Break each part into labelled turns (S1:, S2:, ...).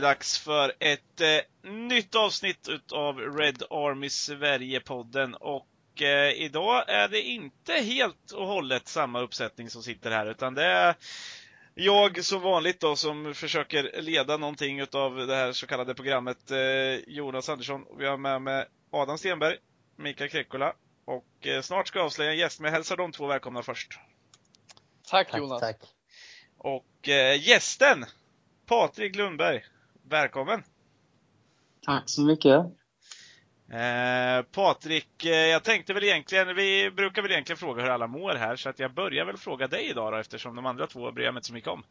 S1: det dags för ett eh, nytt avsnitt utav Red Army Sverige-podden. Och eh, idag är det inte helt och hållet samma uppsättning som sitter här, utan det är jag som vanligt då som försöker leda någonting utav det här så kallade programmet, eh, Jonas Andersson. Vi har med mig Adam Stenberg, Mikael Krekkola och eh, snart ska jag avslöja en gäst, men jag hälsar de två välkomna först.
S2: Tack,
S3: Tack,
S2: Jonas.
S3: tack.
S1: Och eh, gästen, Patrik Lundberg. Välkommen!
S2: Tack så mycket.
S1: Eh, Patrik, eh, jag tänkte väl egentligen, vi brukar väl egentligen fråga hur alla mår här, så att jag börjar väl fråga dig idag då, eftersom de andra två bryr jag mig inte så mycket om.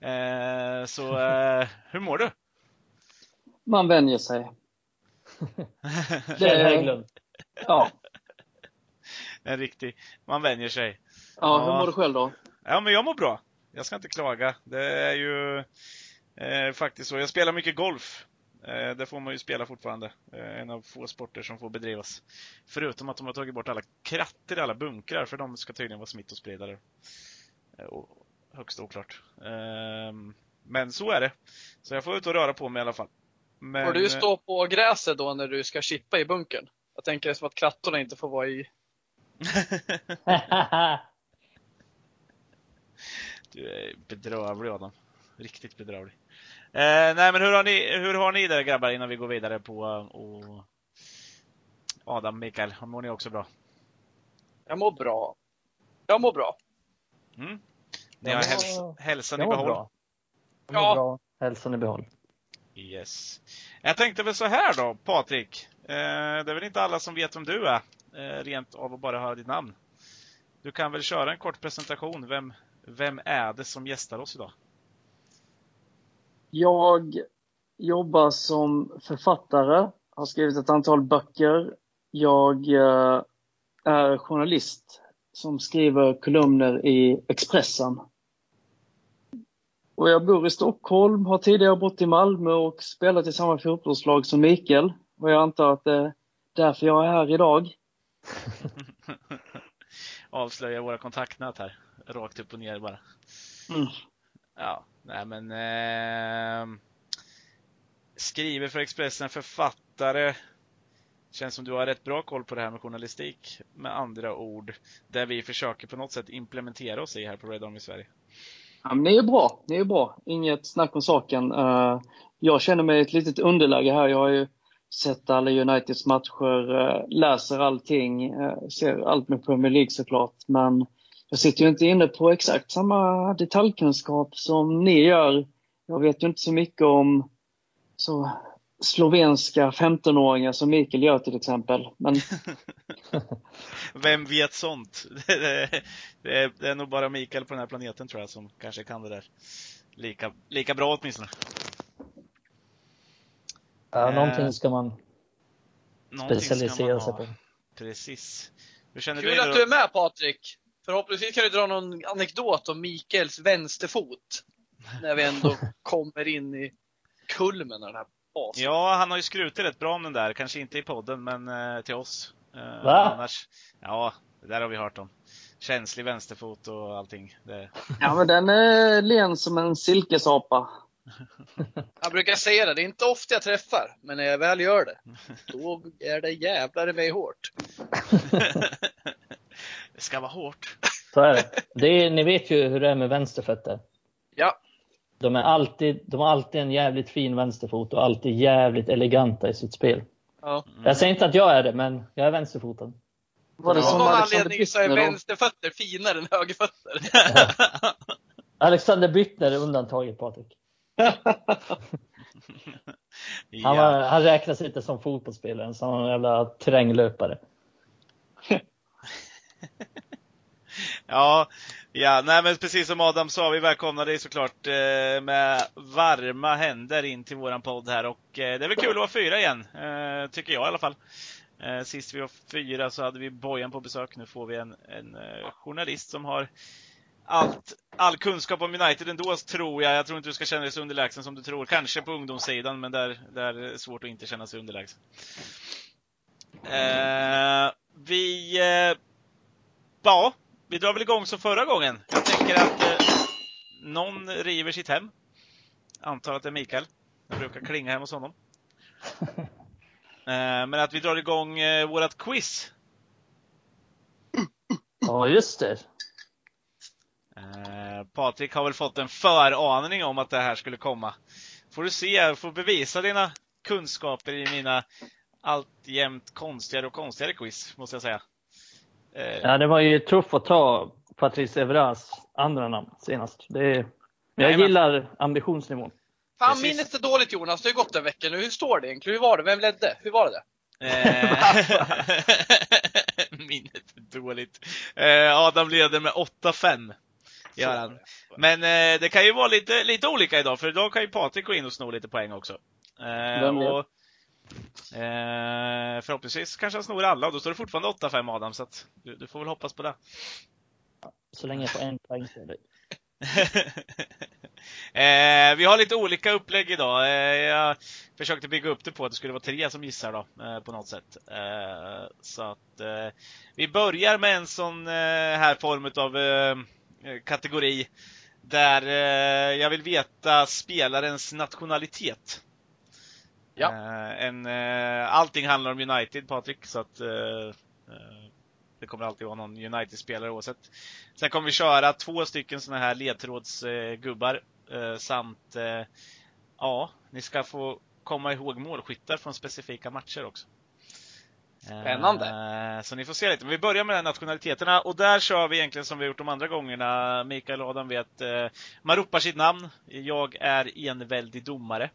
S1: Eh, så, eh, hur mår du?
S2: Man vänjer sig.
S3: Kjell Hägglund.
S2: Ja.
S1: En riktig, man vänjer sig.
S2: ja. Hur mår du själv då?
S1: Ja, men jag mår bra. Jag ska inte klaga. Det är ju eh, faktiskt så. Jag spelar mycket golf. Eh, det får man ju spela fortfarande. Eh, en av få sporter som får bedrivas. Förutom att de har tagit bort alla kratter alla bunkrar, för de ska tydligen vara smittospridare. Eh, och högst oklart. Eh, men så är det. Så jag får ut och röra på mig i alla fall. Men,
S4: Får du stå på gräset då när du ska chippa i bunkern? Jag tänker som att krattorna inte får vara i...
S1: Du är bedrövlig Adam. Riktigt bedrövlig. Eh, nej men hur har ni, hur har ni det grabbar innan vi går vidare på och Adam, Mikael, mår ni också bra?
S4: Jag mår bra. Jag mår bra.
S1: Mm? Ni har häls hälsan i behåll?
S3: bra. Jag mår
S4: Ja.
S3: bra. Hälsan i behåll.
S1: Yes. Jag tänkte väl så här då, Patrik. Eh, det är väl inte alla som vet vem du är, eh, rent av att bara höra ditt namn. Du kan väl köra en kort presentation. Vem, vem är det som gästar oss idag?
S2: Jag jobbar som författare, har skrivit ett antal böcker. Jag eh, är journalist som skriver kolumner i Expressen. Och jag bor i Stockholm, har tidigare bott i Malmö och spelat i samma fotbollslag som Mikael. Och jag antar att det är därför jag är här idag.
S1: Avslöja våra kontaktnät här. Rakt upp och ner bara.
S2: Mm.
S1: Ja, nej men... Eh, skriver för Expressen, författare. Känns som du har rätt bra koll på det här med journalistik. Med andra ord, där vi försöker på något sätt implementera oss i här på Red Army Sverige.
S2: Ja, men det är bra, det är bra. Inget snack om saken. Uh, jag känner mig i ett litet underläge här. Jag har ju sett alla Uniteds matcher, eh, läser allting, eh, ser allt med Premier League såklart. Men jag sitter ju inte inne på exakt samma detaljkunskap som ni gör. Jag vet ju inte så mycket om så slovenska 15-åringar som Mikael gör till exempel. Men
S1: Vem vet sånt? Det är, det, är, nog bara Mikael på den här planeten tror jag som kanske kan det där lika, lika bra åtminstone.
S3: Ja,
S1: Eh,
S3: någonting ska man
S1: Någonting ska man
S3: specialisera sig på.
S1: Precis.
S4: Kul
S1: du?
S4: att du är med Patrik. Förhoppningsvis kan du dra någon anekdot om Mikaels vänsterfot. När vi ändå kommer in i kulmen av den här basen.
S1: Ja, han har ju skrutit rätt bra om den där. Kanske inte i podden, men eh, till oss. Eh,
S3: Va?
S1: Annars, ja, det där har vi hört om. Känslig vänsterfot och allting. Det,
S2: ja, men den är len som en silkesapa.
S4: Jag brukar säga det, det är inte ofta jag träffar. Men när jag väl gör det, då är det jävlar i mig hårt.
S1: Det ska vara hårt.
S3: Så är det. det är, ni vet ju hur det är med vänsterfötter.
S4: Ja,
S3: De, är alltid, de har alltid en jävligt fin vänsterfot och alltid jävligt eleganta i sitt spel.
S4: ja.
S3: Jag säger inte att jag är det, men jag är vänsterfotad.
S2: Var det
S4: Av
S2: som
S4: någon
S2: Alexander
S4: anledning så är vänsterfötter finare än högerfötter.
S3: Alexander Byttner är undantaget, Patrik. Han,
S1: ja.
S3: var, han räknas inte som fotbollsspelare, som en jävla terränglöpare.
S1: Ja, ja, nej men precis som Adam sa, vi välkomnar dig såklart eh, med varma händer in till våran podd här och eh, det är väl kul att vara fyra igen, eh, tycker jag i alla fall. Eh, sist vi var fyra så hade vi Bojan på besök, nu får vi en, en eh, journalist som har allt, all kunskap om United ändå, tror jag. Jag tror inte du ska känna dig så underlägsen som du tror. Kanske på ungdomssidan, men där, där är det svårt att inte känna sig underlägsen. Eh, vi, eh, ja, vi drar väl igång som förra gången. Jag tänker att eh, någon river sitt hem. Antar att det är Mikael. Det brukar klinga hemma hos honom. Eh, Men att vi drar igång eh, vårat quiz.
S3: Ja, just det.
S1: Eh, Patrik har väl fått en föraning om att det här skulle komma. Får du se, får bevisa dina kunskaper i mina alltjämt konstigare och konstigare quiz, måste jag säga. Eh,
S3: Ja, det var ju tufft att ta Patrice Evras andra namn senast. Det, men jag
S1: Jajamän.
S3: gillar ambitionsnivån.
S4: Fan,
S1: Precis.
S4: minnet är dåligt Jonas. Det har gått en vecka nu. Hur står det egentligen? Hur var det? Vem ledde? Hur var det?
S1: Eh, Minnet är dåligt. Eh, Adam leder med 8-5. Gör
S4: Så
S1: han.
S4: var det.
S1: Men eh, det kan ju vara lite, lite olika idag, för idag kan ju Patrik gå in och sno lite poäng också. Eh, och, eh, förhoppningsvis kanske han snor alla och då står det fortfarande 8-5 Adam, så att du, du får väl hoppas på det.
S3: Så länge jag får en poäng för dig.
S1: eh, vi har lite olika upplägg idag. Eh, jag försökte bygga upp det på att det skulle vara tre som gissar då, eh, på något sätt. Eh, så att eh, vi börjar med en sån eh, här form av kategori där jag vill veta spelarens nationalitet.
S4: Ja.
S1: Eh, en, eh, allting handlar om United, Patrik, så att eh, det kommer alltid vara någon United-spelare oavsett. Sen kommer vi köra två stycken såna här ledtrådsgubbar samt, ja, ni ska få komma ihåg målskyttar från specifika matcher också.
S4: Spännande.
S1: Så ni får se lite. Men vi börjar med nationaliteterna och där kör vi egentligen som vi gjort de andra gångerna. Mikael och Adam vet, man ropar sitt namn. Jag är enväldig domare.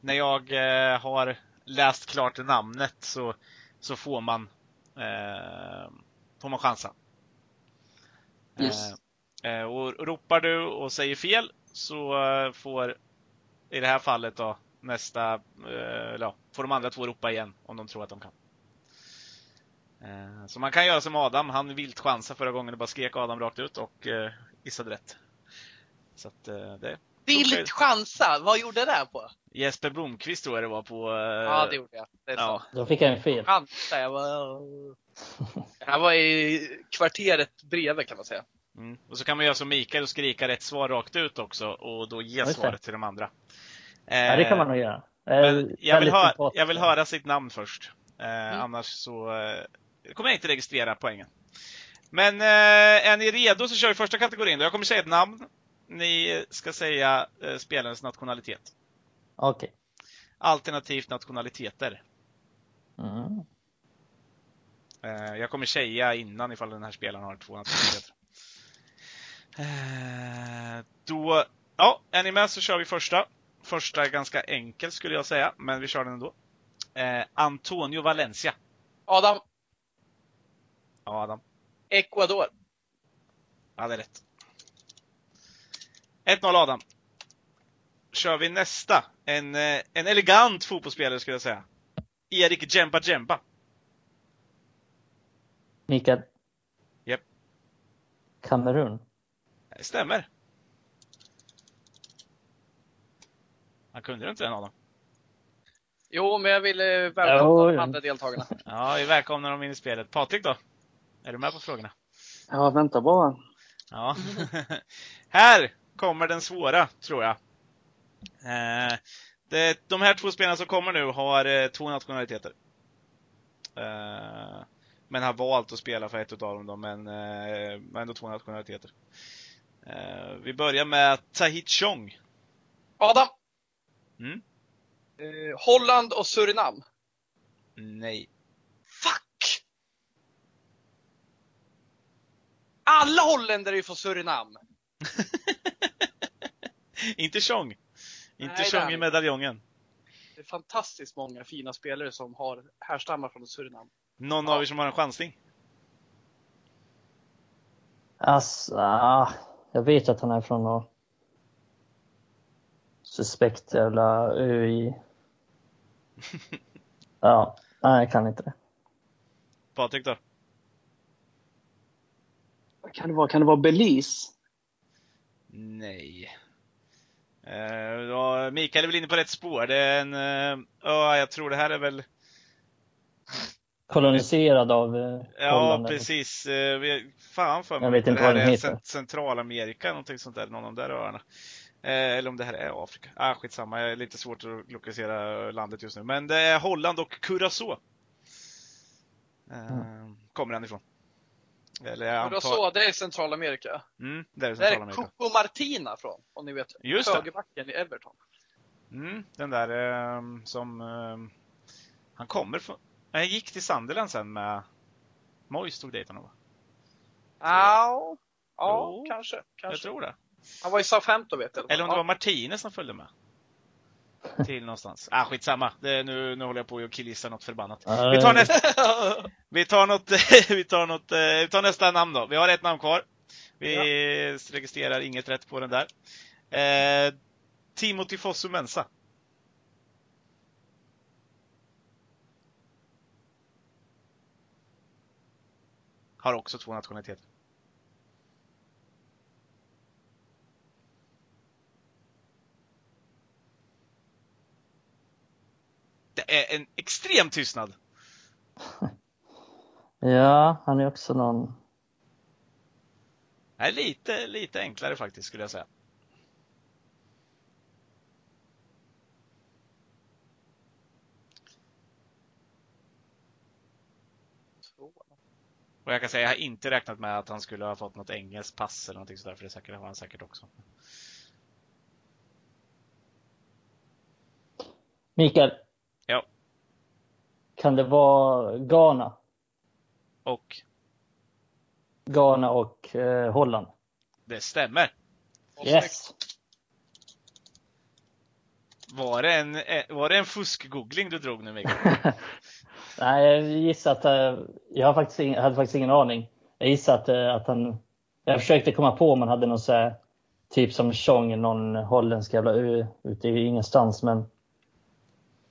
S1: När jag eh, har läst klart namnet så, så får man eh, får man chansa.
S2: Yes.
S1: Eh, eh, och ropar du och säger fel så eh, får i det här fallet då nästa, eh, ja, får de andra två ropa igen om de tror att de kan. Eh, Så man kan göra som Adam, han vilt chansa förra gången och bara skrek Adam rakt ut och eh, gissade rätt. Så att eh, det
S4: Vilt chansa! Vad gjorde det där på?
S1: Jesper Blomqvist tror jag det var på... eh,
S4: Ja, det gjorde jag. Det är
S1: ja.
S3: Då fick jag en fel.
S4: Chansa, jag var... Jag var i kvarteret bredvid kan man säga.
S1: Mm. Och så kan man göra som Mikael och skrika rätt svar rakt ut också och då ge svaret till de andra.
S3: Ja, det kan man nog göra. Eh,
S1: Men jag, vill höra, jag vill höra sitt namn först. Eh,
S4: Mm.
S1: Annars så eh, kommer jag inte registrera poängen. Men eh, är ni redo så kör vi första kategorin. Då. Jag kommer säga ett namn. Ni ska säga eh, spelarens nationalitet.
S3: Okej.
S1: Alternativt nationaliteter.
S3: Mm.
S1: Eh, jag kommer säga innan ifall den här spelaren har två nationaliteter. Eh, då, ja, är ni med så kör vi första. Första är ganska enkel skulle jag säga, men vi kör den ändå. Eh, Antonio Valencia.
S4: Adam,
S1: Ja, Adam.
S4: Ecuador.
S1: Ja, det är rätt. 1-0 Adam. Kör vi nästa. En, eh, en elegant fotbollsspelare skulle jag säga. Erik Jemba Jemba.
S3: Mikael.
S1: Japp.
S3: Kamerun.
S1: Det stämmer. Han kunde ju inte den Adam.
S4: Jo, men jag ville välkomna
S3: Jo,
S4: de andra deltagarna.
S1: Ja, vi välkomnar dem in i spelet. Patrik då? Är du med på frågorna?
S2: Ja, vänta bara.
S1: Ja. här kommer den svåra, tror jag. Eh, det, de här två spelarna som kommer nu har eh, två nationaliteter. Eh, men har valt att spela för ett utav dem då, men eh, ändå två nationaliteter. Eh, vi börjar med Tahit Chong.
S4: Adam.
S1: Mm?
S4: Eh, Holland och Surinam.
S1: Nej.
S4: Fuck! Alla holländare är ju från Surinam.
S1: Inte Chong. Inte
S4: han
S1: i medaljongen.
S4: Det är fantastiskt många fina spelare som har härstammar från Surinam.
S1: Någon av er som har en chansning?
S3: Alltså, ah, jag vet att han är från något suspekt jävla UI. Ja, nej jag kan inte det.
S1: Patrik då?
S2: Vad Kan det vara, kan det vara Belize?
S1: Nej. Eh, ja, Mikael är väl inne på rätt spår. Det är en, eh, ja, jag tror det här är väl,
S3: Koloniserad av eh,
S1: ja
S3: Holland.
S1: precis. Eh, vi- fan för mig
S3: Jag vet inte vad den heter.
S1: Cent- Centralamerika, någonting sånt där, någon av de där öarna. Eh, eller om det här är Afrika. Ah, skitsamma, det är lite svårt att lokalisera landet just nu. Men det är Holland och Curacao. Eh, Kommer den ifrån. Eller antar...
S4: så, det är Centralamerika.
S1: Mm, det är
S4: Där är
S1: Centralamerika.
S4: Coco Martina från, om ni vet.
S1: Just.
S4: Högerbacken i Everton.
S1: Mm, den där ehm, som... ehm, han kommer från... Han gick till Sunderland sen med... Moyes tog dit honom va?
S4: Ja, ja
S1: Jo,
S4: kanske.
S1: Jag
S4: kanske.
S1: tror det.
S4: Han var i Southampton vet jag.
S1: Eller om det var Martinez som följde med. Till någonstans. Ah, skitsamma. Det, nu, nu håller jag på att killgissa något förbannat.
S3: Ja,
S1: Vi tar, nästa, vi, tar något, vi, tar något, eh, vi tar nästa namn då. Vi har ett namn kvar. Vi registrerar inget rätt på den där. Eh, Timothy Fosu Mensa. Har också två nationaliteter. En extrem tystnad.
S3: Ja, han är också någon...
S1: Det är lite, lite enklare faktiskt skulle jag säga. Och jag kan säga, jag har inte räknat med att han skulle ha fått något engelskt pass eller någonting sådär, för det säkert, har han säkert också.
S3: Mikael. Kan det vara Ghana?
S1: Och
S3: Ghana och eh, Holland?
S1: det stämmer.
S3: Yes!
S1: Var det en, eh, var det en fuskgoogling du drog nu Mikael?
S3: Nej, jag gissar att... eh, Jag har faktiskt ing, hade faktiskt ingen aning. Jag gissar att, eh, att han... Jag försökte komma på om han hade någon så här, typ som Tjong, någon holländsk jävla ö ute i ingenstans, men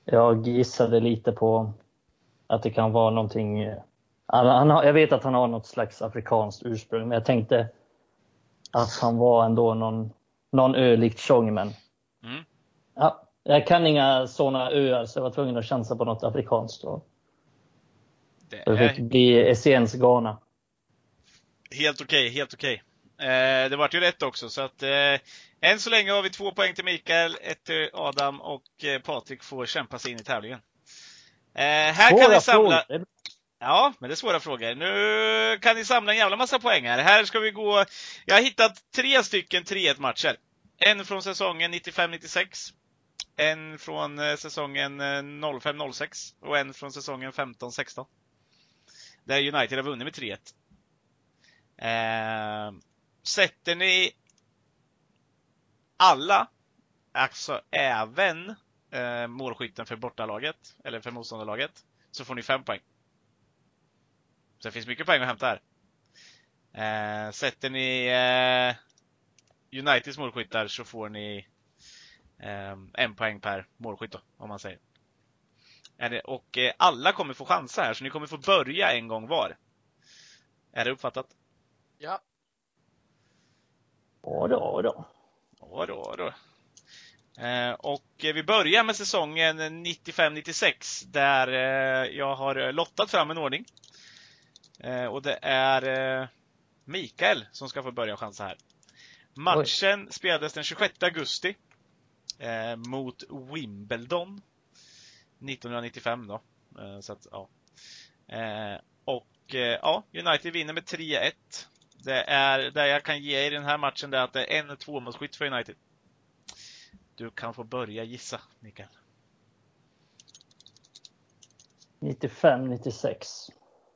S3: jag gissade lite på att det kan vara någonting... eh, Han, han, har- jag vet att han har något slags afrikanskt ursprung, men jag tänkte att han var ändå någon, någon ö likt Tjong, men
S1: Mm.
S3: ja, jag kan inga sådana öar, så jag var tvungen att chansa på något afrikanskt. Och
S1: Det
S3: det fick
S1: är
S3: bli Essiens Ghana.
S1: helt okej, helt okej. Eh, det vart ju rätt också, så att eh, än så länge har vi två poäng till Mikael, ett till Adam och eh, Patrik får kämpa sig in i tävlingen. Eh, här kan
S3: Svåra
S1: ni samla...
S3: frågor.
S1: Ja, men det är svåra frågor. Nu kan ni samla en jävla massa poäng här. Här ska vi gå... Jag har hittat tre stycken 3-1 matcher. En från säsongen 95-96. En från eh, säsongen eh, 05-06 och en från säsongen 15-16. Där United har vunnit med 3-1. Eh, sätter ni alla, alltså även eh, målskytten för bortalaget, eller för motståndarlaget, så får ni fem poäng. Så det finns mycket poäng att hämta här. Eh, sätter ni eh, Uniteds målskyttar så får ni eh, en poäng per målskytt då, om man säger. Är det, och eh, alla kommer få chanser här, så ni kommer få börja en gång var. Är det uppfattat?
S4: Ja.
S3: Ja då, då.
S1: Ja då, då. Eh, och eh, vi börjar med säsongen 95-96 där eh, jag har lottat fram en ordning. Eh, och det är eh, Mikael som ska få börja chansa här. Matchen spelades den 26 augusti eh, mot Wimbledon 1995 då. Eh, så att, ja. Eh, och eh, ja, United vinner med 3-1. Det är, det jag kan ge i den här matchen det är att det är en tvåmålsskytt för United. Du kan få börja gissa, Mikael.
S3: 95, 96.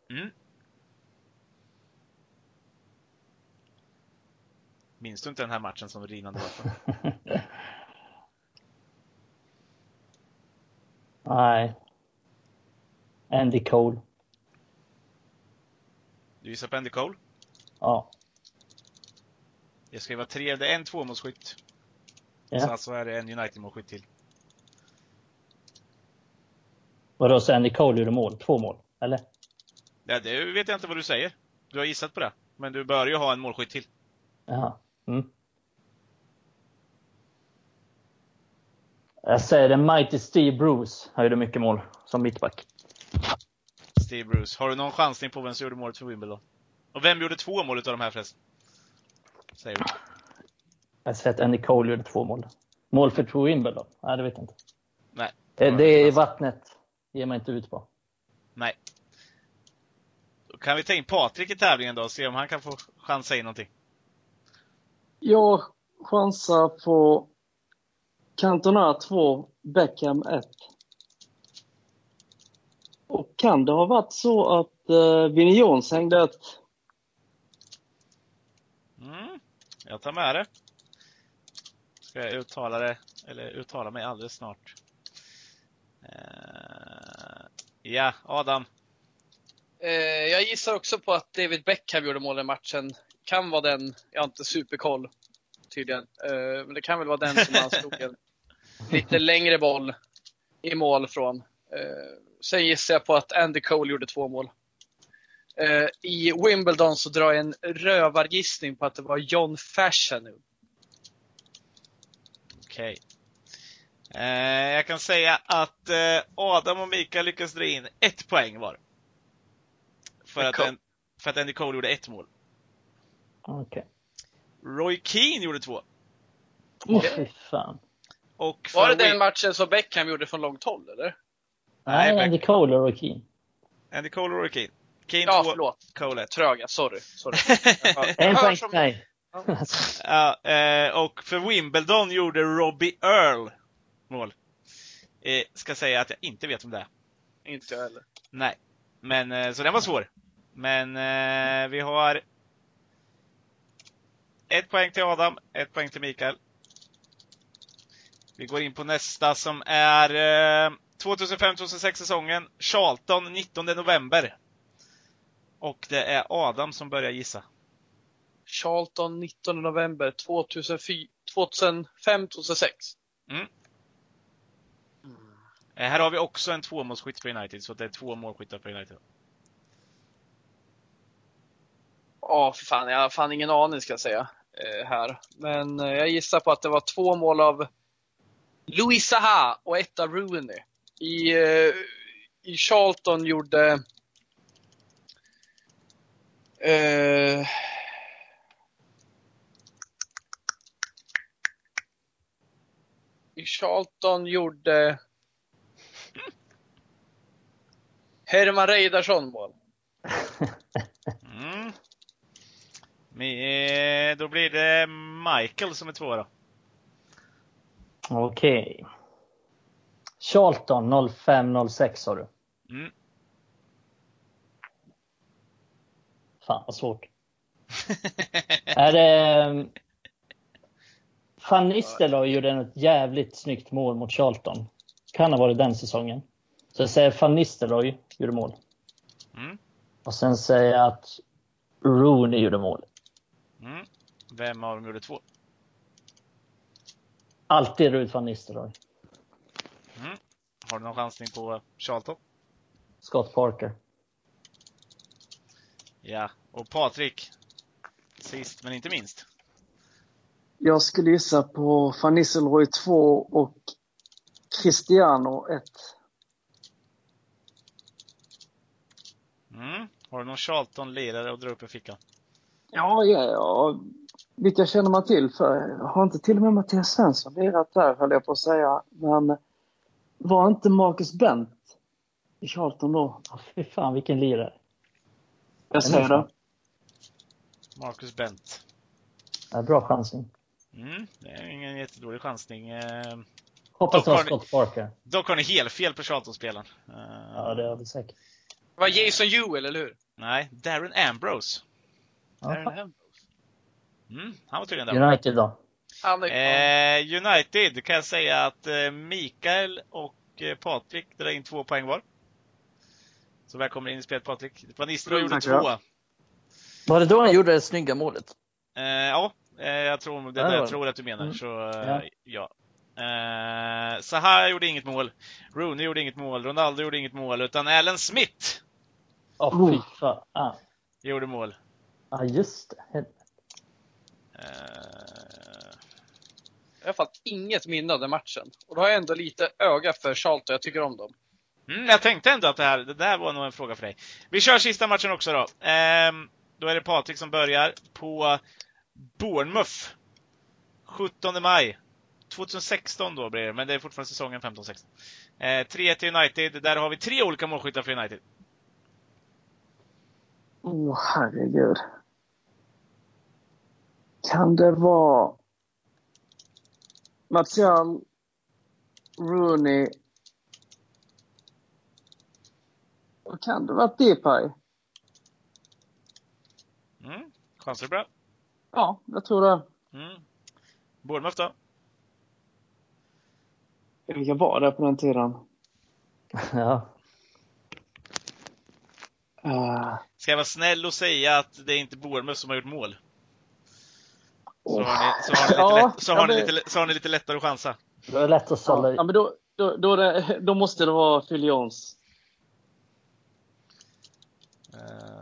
S1: Mm. Minns du inte den här matchen som rinnande vatten?
S3: Nej. Andy Cole.
S1: Du gissar på Andy Cole?
S3: Ja.
S1: Jag ska vara tre, det är en tvåmålsskytt. Så
S3: ja.
S1: alltså är det en United-målskytt till.
S3: Vadå, så Andy Cole gjorde mål? Två mål? Eller?
S1: Ja, det vet jag inte vad du säger. Du har gissat på det. Men du bör ju ha en målskytt till.
S3: Jaha. Mm. Jag säger det, Mighty Steve Bruce. Han gjorde mycket mål som mittback.
S1: Steve Bruce. Har du någon chansning på vem som gjorde målet för Wimbledon? Och vem gjorde två mål utav de här förresten? Säger du.
S3: Jag har sett Andy Cole gjorde två mål. Mål för Wimbledon? Nej, det vet jag inte.
S1: Nej.
S3: Det, det är vattnet. ger man inte ut på.
S1: Nej. Då kan vi ta in Patrik i tävlingen då och se om han kan få chansa in någonting.
S2: Jag chansar på Cantona 2, Beckham 1. Och kan det ha varit så att uh, Vinnie Jones hängde ett?
S1: Mm, jag tar med det. Ska jag uttala det, eller uttala mig alldeles snart. Uh, ja, Adam.
S4: Eh, jag gissar också på att David Beckham gjorde mål i matchen. Kan vara den, jag har inte superkoll tydligen, eh, men det kan väl vara den som han slog en lite längre boll i mål från. Sen gissar jag på att Andy Cole gjorde två mål. I Wimbledon så drar jag en rövargissning på att det var John Fashion.
S1: Okej. Okay. Eh, jag kan säga att eh, Adam och Mikael lyckas dra in ett poäng var. För att, en, för att Andy Cole gjorde ett mål.
S3: Okej. Okay.
S1: Roy Keane gjorde två.
S3: Åh, oh, fy fan.
S1: Och
S4: var det den matchen som Beckham gjorde från långt håll, eller?
S3: Nej, Nej Andy Cole och Roy Keane.
S1: Andy Cole och Roy Keane. Keane
S4: ja,
S1: två,
S4: förlåt.
S1: Cole ett.
S4: Tröga, sorry. sorry.
S3: en poäng till mig.
S1: ja, eh, och för Wimbledon gjorde Robbie Earl mål. Eh, ska säga att jag inte vet om det är.
S4: Inte jag heller.
S1: Nej. Men, eh, så den var svår. Men eh, vi har ett poäng till Adam, ett poäng till Mikael. Vi går in på nästa som är eh, 2005-2006 säsongen. Charlton 19 november. Och det är Adam som börjar gissa.
S4: Charlton 19 november 2005-2006.
S1: Mm. Eh, här har vi också en tvåmålsskytt för United, så det är två målskyttar för United.
S4: Ja, oh, för fan. Jag har fan ingen aning ska jag säga. Eh, här. Men eh, jag gissar på att det var två mål av Louis Saha och ett av Rooney. I, eh, I Charlton gjorde eh, I Charlton gjorde Herman Reidarsson mål.
S1: Mm. Men, då blir det Michael som är tvåa då.
S3: Okej. Okay. Charlton 05-06 sa du?
S1: Mm.
S3: Fan vad svårt. är det... Van Nistelrooy gjorde ett jävligt snyggt mål mot Charlton. Kan ha varit den säsongen. Så jag säger Van Nistelrooy gjorde mål.
S1: Mm.
S3: Och sen säger jag att Rooney gjorde mål.
S1: Mm. Vem av dem gjorde två?
S3: Alltid Rut van Nistelrooy.
S1: Mm. Har du någon chansning på Charlton?
S3: Scott Parker.
S1: Ja, och Patrik. Sist men inte minst.
S2: Jag skulle gissa på van Nistelrooy 2 och Cristiano 1.
S1: Mm. Har du någon Charlton-lirare att dra upp i fickan?
S2: Ja, ja, ja. Vilka känner man till? För har inte till och med Mattias Svensson lirat där, höll jag på att säga. Men var inte Marcus Bent i Charlton då?
S3: Ja, fy fan vilken lirare.
S2: Jag säger det.
S1: Marcus Bent.
S3: Ja, bra chansning.
S1: Mm, det är ingen jättedålig chansning. Eh,
S3: Hoppas det var Scott Parker.
S1: Dock har ni helt fel på Charlton-spelaren.
S3: Ja, det har vi säkert.
S4: Det var Jason Ewell, eller hur?
S1: Nej, Darren Ambrose.
S4: Darren Ambrose.
S1: Mm, han var tydligen där.
S3: United då?
S1: Eh, United kan jag säga att eh, Mikael och eh, Patrik drar in två poäng var. Så välkommen in i spelet Patrik. Van Nistelrooy gjorde två.
S3: Var det då han gjorde det snygga målet?
S1: Eh, ja, jag tror, det, det jag tror att du menar. Mm. Så eh, ja. ja. Eh, Zaha gjorde inget mål. Rooney gjorde inget mål. Ronaldo gjorde inget mål. Utan Alan Smith.
S3: Åh, oh, fy fan. Ah.
S1: Gjorde mål.
S3: Ja, ah, just det.
S1: Eh,
S4: jag har fått inget minne av den matchen. Och då har jag ändå lite öga för Charlton. Jag tycker om dem.
S1: Mm, jag tänkte ändå att det här, det där var nog en fråga för dig. Vi kör sista matchen också då. Ehm, då är det Patrik som börjar på Bournemouth. 17 maj. 2016 då blir det, men det är fortfarande säsongen 15-16. Eh, 3-1 till United. Där har vi tre olika målskyttar för United.
S2: Åh, oh, herregud. Kan det vara Martial, Rooney och kan det vara Depay?
S1: Mm. Chanser bra.
S2: Ja, jag tror det.
S1: Mm. Bournemouth då?
S2: Jag var där på den tiden.
S3: Ja.
S2: Uh,
S1: Ska jag vara snäll och säga att det är inte Bournemouth som har gjort mål? Så har ni, lite,
S2: Ja, ja,
S1: lättare att chansa.
S3: Det är lätt att sålla
S2: ja, men då, då, då, det, då måste det vara Phil Jones.
S1: Eh,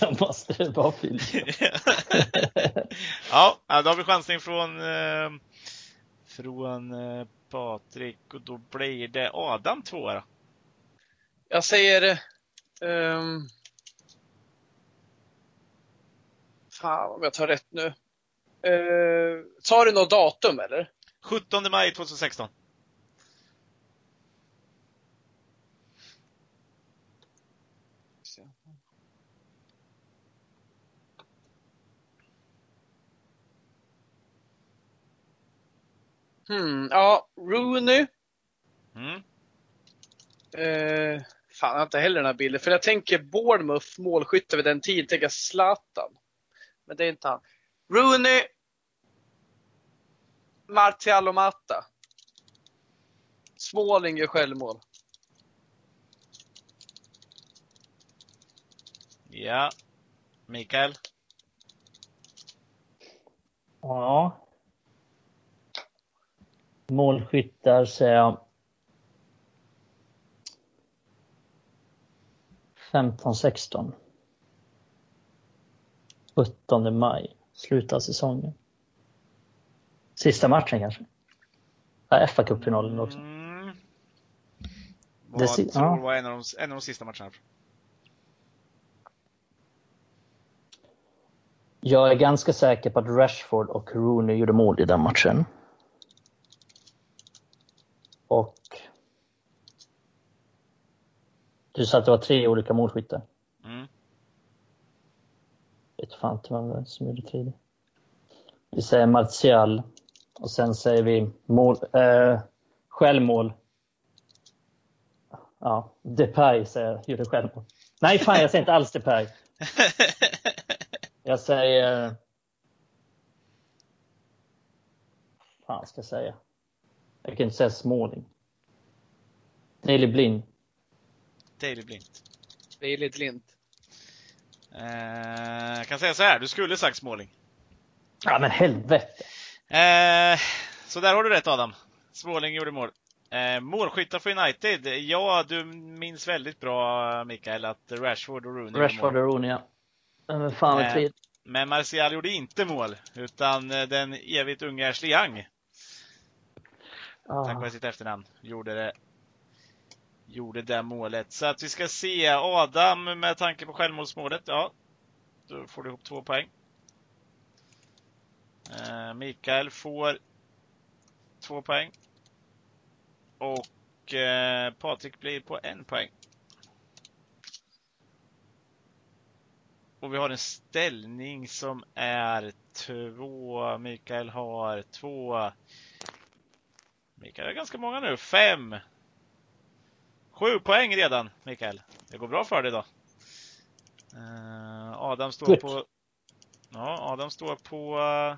S3: Då måste det vara Phil.
S1: ja, då har vi chansning från, eh, från eh, Patrik och då blir det Adam tvåa då.
S4: Jag säger... Um, fan om jag tar rätt nu. Uh, sa du något datum eller?
S1: 17 maj 2016.
S4: Hmm, ja, Rooney.
S1: Mm.
S4: Eh, fan, jag har inte heller den här bilden. För jag tänker Bournemouth målskytte vid den tiden, tänker jag Zlatan. Men det är inte han. Rooney. Martial och Mata. Småling gör självmål.
S1: Ja. Mikael?
S3: Ja. Målskyttar säger jag. 15-16. 17 maj. Slutar säsongen. Sista matchen kanske? Ja, fa cupfinalen också.
S1: Mm.
S3: Det
S1: Vad
S3: si-
S1: tror
S3: ja.
S1: du var en av, de, en av de sista matcherna?
S3: Jag är ganska säker på att Rashford och Rooney gjorde mål i den matchen. Och du sa att det var tre olika målskyttar.
S1: Mm.
S3: vet fan inte vem det är som gjorde tredje. Vi säger Martial och sen säger vi mål, eh, självmål. Ja, Depay säger jag gjorde självmål. Nej, fan jag säger inte alls Depay. Jag säger... fan ska jag säga? Jag kan inte säga Småling. Daley Blind.
S1: Daily Blint.
S4: Det är lite lint.
S1: Eh, jag kan säga så här, du skulle sagt Småling.
S3: Ja men helvete.
S1: Eh, så där har du rätt Adam. Småling gjorde mål. Eh, målskyttar för United. Ja, du minns väldigt bra Mikael att Rashford och Rooney
S3: Rashford och Rooney ja. Men fan vad
S1: Eh. Men Martial gjorde inte mål, utan eh, den evigt unga Ashley Young, tack vare
S3: Ah.
S1: sitt efternamn, gjorde det, gjorde det målet. Så att vi ska se, Adam med tanke på självmålsmålet, ja, då får du ihop två poäng. Eh, Mikael får två poäng. Och eh, Patrik blir på en poäng. Och vi har en ställning som är två. Mikael har två. Mikael har ganska många nu. Fem. Sju poäng redan, Mikael. Det går bra för dig idag. Eh, Adam står på Ja, Adam står på eh,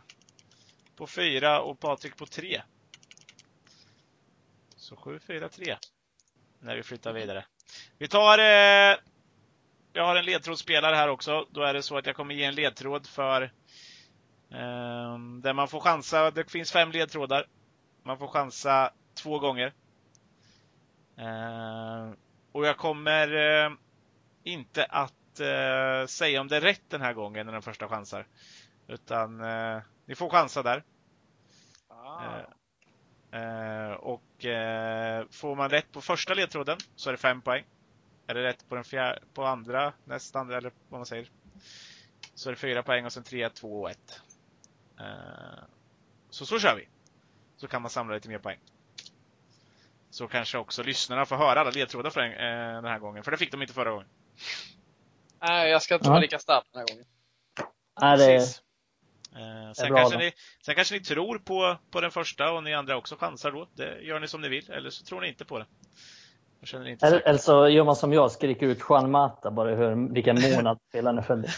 S1: på fyra och Patrik på tre. Så 7, 4, 3. När vi flyttar vidare. Vi tar eh, jag har en ledtrådsspelare här också. Då är det så att jag kommer ge en ledtråd för eh, där man får chansa. Det finns fem ledtrådar. Man får chansa två gånger. Eh, och jag kommer eh, inte att eh, säga om det är rätt den här gången när den första chansar. Utan ni får chansa där.
S4: Ah.
S1: Och får man rätt på första ledtråden så är det fem poäng. Är det rätt på den fjärde, på andra, nästa andra eller vad man säger. Så är det fyra poäng och sen tre, två och ett. Så så kör vi. Så kan man samla lite mer poäng. Så kanske också lyssnarna får höra alla ledtrådar för en, eh, den här gången, för det fick de inte förra gången.
S4: Nej, jag ska inte
S3: Ja.
S4: vara lika snabb den här gången.
S3: Nej, det,
S1: Precis. Eh, sen,
S3: bra
S1: kanske
S3: då.
S1: ni, sen kanske ni tror på, på den första och ni andra också chansar då. Det gör ni som ni vill, eller så tror ni inte på det.
S3: Eller, eller så gör man som jag, skriker ut Juan Mata bara hör vilken månad spelaren är född.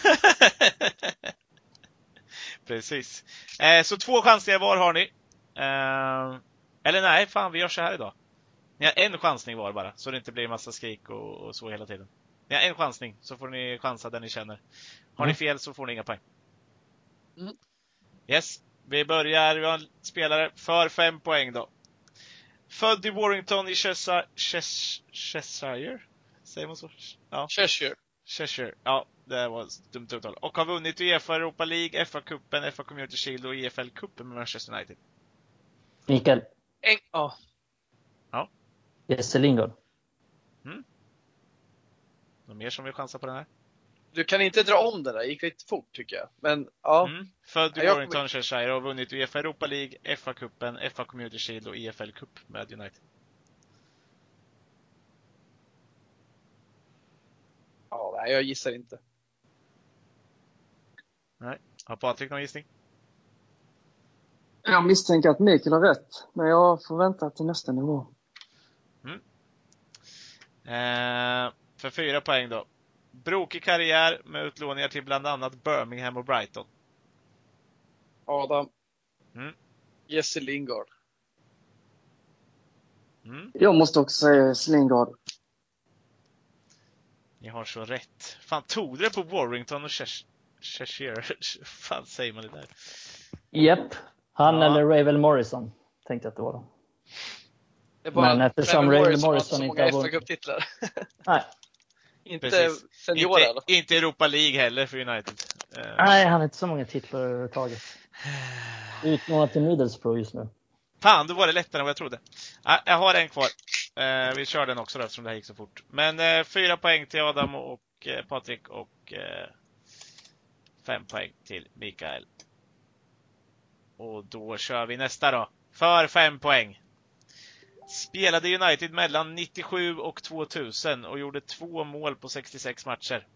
S1: Precis. Eh, så två chansningar var har ni. Eh, eller nej, fan vi gör så här idag. Ni har en chansning var bara, så det inte blir massa skrik och, och så hela tiden. Ni har en chansning, så får ni chansa där ni känner. Har ni
S3: Mm.
S1: fel så får ni inga poäng.
S4: Mm.
S1: Yes, vi börjar. Vi har en spelare för fem poäng då. Född i Warrington i Cheshire. Ches- Cheshire? Säger man så? Ja.
S4: Cheshire.
S1: Cheshire. Ja, det var ett dumt uttal. Och har vunnit Uefa Europa League, FA-cupen, FA Community Shield och EFL-cupen med Manchester United.
S3: Mikael,
S4: En, ja.
S3: Jesse Lingard.
S1: Någon mer som vill chansa på den här?
S4: Du kan inte dra om det där, det gick lite fort tycker jag. Men ja,
S1: Mm. Född i Warrington, Cheshire och har vunnit Uefa Europa League, FA-cupen, FA Community Shield och EFL Cup med United.
S4: ja nej, jag gissar inte.
S1: Har Patrik någon gissning?
S2: Jag misstänker att Mikael har rätt, men jag får vänta till nästa nivå.
S1: Eh, för fyra poäng då. Brokig karriär med utlåningar till bland annat Birmingham och Brighton.
S4: Adam.
S1: Mm.
S4: Jesse Lingard.
S1: Mm.
S2: Jag måste också säga Slingard.
S1: Ni har så rätt. Fan, tog du det på Warrington och Chesh- Cheshire? fan säger man det där?
S3: Japp. Han
S1: Ja.
S3: eller Ravel Morrison tänkte jag att det var. Då. Men eftersom
S4: Ravel
S3: Ray
S4: Morrison har
S3: Morrison
S4: så
S3: inte
S4: många
S3: har vunnit-
S4: FA-cuptitlar.
S3: Nej.
S4: inte
S1: Precis.
S4: alla
S1: Inte, inte Europa League heller för United. Eh,
S3: Nej, han har inte så många titlar överhuvudtaget. Utlånad till Middlesbrough just nu.
S1: Fan, då var det lättare än vad jag trodde. Jag har en kvar. Eh, vi kör den också då, eftersom det här gick så fort. Men eh, fyra poäng till Adam och Patrik och fem poäng till Mikael. Och då kör vi nästa då. För fem poäng. Spelade i United mellan 97 och 2000 och gjorde två mål på 66 matcher.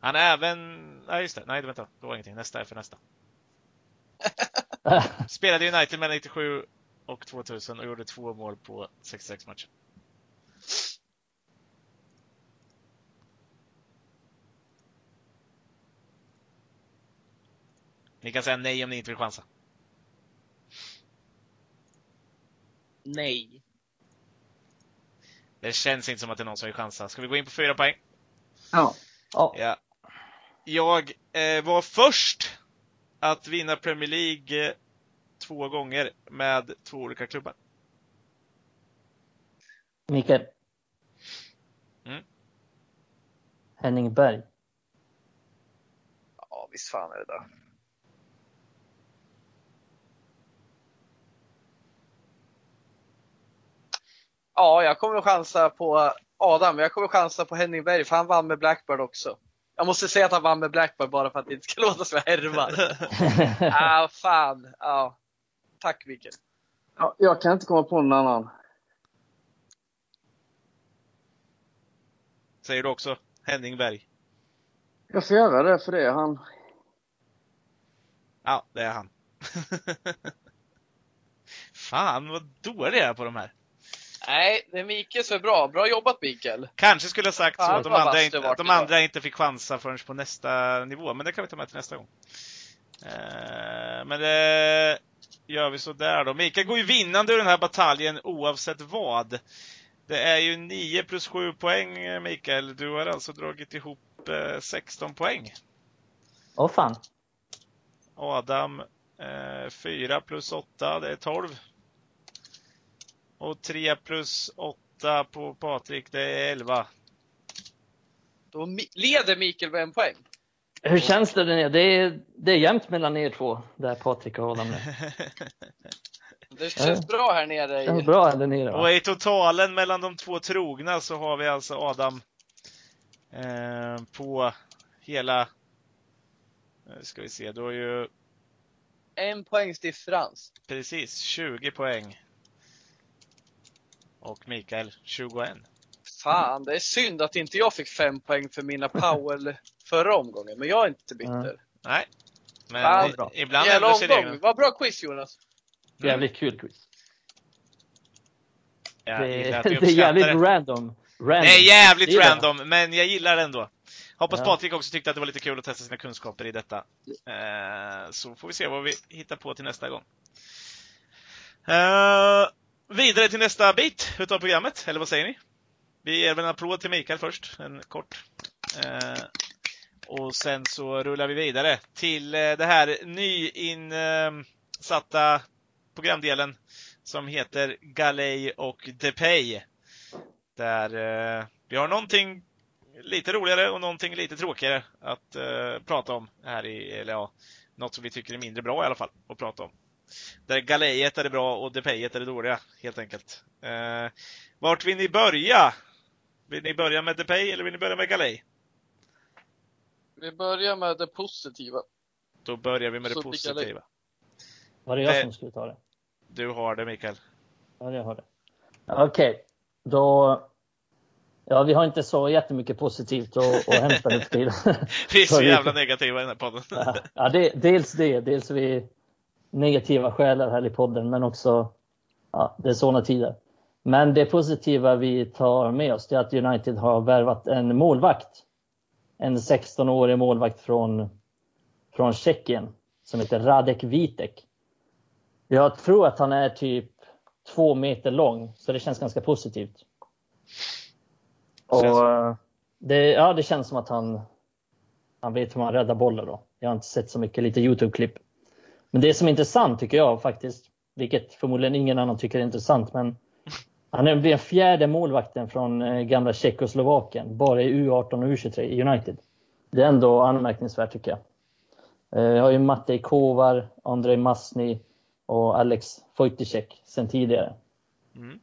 S1: Han är även... Nej, just det. Nej, vänta. Det var ingenting. Nästa är för nästa. Spelade i United mellan 97 och 2000 och gjorde två mål på 66 matcher. Ni kan säga nej om ni inte vill chansa.
S4: Nej.
S1: Det känns inte som att det är någon som vill chansa. Ska vi gå in på fyra poäng?
S2: Ja.
S3: Ja.
S1: Ja. Jag eh, var först att vinna Premier League eh, två gånger med två olika klubbar.
S3: Mikael.
S1: Mm.
S3: Henning Berg.
S4: Ja, visst fan är det där. Ja, jag kommer att chansa på Adam. Jag kommer att chansa på Henning Berg, för han vann med Blackbird också. Jag måste säga att han vann med Blackbird bara för att det inte ska låta som jag härvar. ah, fan. Ja. Tack Mikael.
S2: ja. Jag kan inte komma på någon annan.
S1: Säger du också Henning Berg?
S2: Jag får göra det för det är han.
S1: Ja, det är han. Fan vad dålig jag är på de här.
S4: Nej, det är Mikael som är bra. Bra jobbat Mikael.
S1: Kanske skulle ha sagt så att de andra, inte, att de andra inte fick chansa förrän på nästa nivå, men det kan vi ta med till nästa gång. Eh, men det gör vi så där då. Mikael går ju vinnande ur den här bataljen oavsett vad. Det är ju 9 plus 7 poäng Mikael. Du har alltså dragit ihop eh, 16 poäng.
S3: Åh fan.
S1: Adam eh, 4 plus 8, det är 12. Och 3 plus 8 på Patrik, det är 11.
S4: Då leder Mikael med en poäng.
S3: Hur känns det där nere? Det är, det är jämnt mellan er två, där Patrik och Adam.
S4: Det känns bra här nere.
S3: Det känns bra där nere
S1: Och
S3: va?
S1: i totalen mellan de två trogna så har vi alltså Adam eh, på hela, nu ska vi se, då är ju
S4: En poängs differens.
S1: Precis, 20 poäng. Och Mikael 21.
S4: Fan, det är synd att inte jag fick fem poäng för mina Powell förra omgången, men jag är inte bitter.
S1: Nej. Men
S4: Ja,
S1: i-
S3: bra.
S1: ibland
S4: Jävla
S1: ändrar sig
S4: omgång.
S1: reglerna.
S4: Vad bra quiz Jonas.
S3: Jävligt kul quiz.
S1: Jag
S3: Det, det är jävligt
S1: det.
S3: random. random.
S1: Det är jävligt
S3: Det är det.
S1: random, men jag gillar det ändå. Hoppas
S3: Ja.
S1: Patrik också tyckte att det var lite kul att testa sina kunskaper i detta. Eh, så får vi se vad vi hittar på till nästa gång. Eh, vidare till nästa bit utav programmet, eller vad säger ni? Vi ger väl en applåd till Mikael först, en kort. Eh, och sen så rullar vi vidare till eh, det här nyinsatta programdelen som heter Galej och Depay. Där eh, vi har någonting lite roligare och någonting lite tråkigare att eh, prata om här i, eller ja, något som vi tycker är mindre bra i alla fall att prata om. Där Galejet är det bra och Depayet är det dåliga, helt enkelt. Eh, vart vill ni börja? Vill ni börja med Depay eller vill ni börja med Galej?
S4: Vi börjar med det positiva.
S1: Då börjar vi med det
S4: Så Galej.
S1: positiva.
S3: Var det jag
S1: Det-
S3: som skulle ta det?
S1: Du har det Mikael.
S3: Ja, jag har det. Okej, då... Ja, vi har inte så jättemycket positivt att, att hämta nu för tiden.
S1: Vi är så jävla negativa i den här podden.
S3: Ja, Ja, det, dels det. Dels vi negativa själar här i podden, men också ja, det är sådana tider. Men det positiva vi tar med oss är att United har värvat en målvakt. En 16-årig målvakt från, från Tjeckien som heter Radek Vitek. Jag tror att han är typ två meter lång, så det känns ganska positivt. Och, eh, det, ja, det känns som att han, han vet hur man räddar bollar då. Jag har inte sett så mycket, lite Youtube-klipp. Men det som är intressant tycker jag faktiskt, vilket förmodligen ingen annan tycker är intressant, men han är den fjärde målvakten från eh, gamla Tjeckoslovakien, bara i U18 och U23 i United. Det är ändå anmärkningsvärt tycker jag. Eh, Jag har ju Matej Kovar, Andrei Masny och Alex Wojtyszek sen tidigare.
S1: Mm.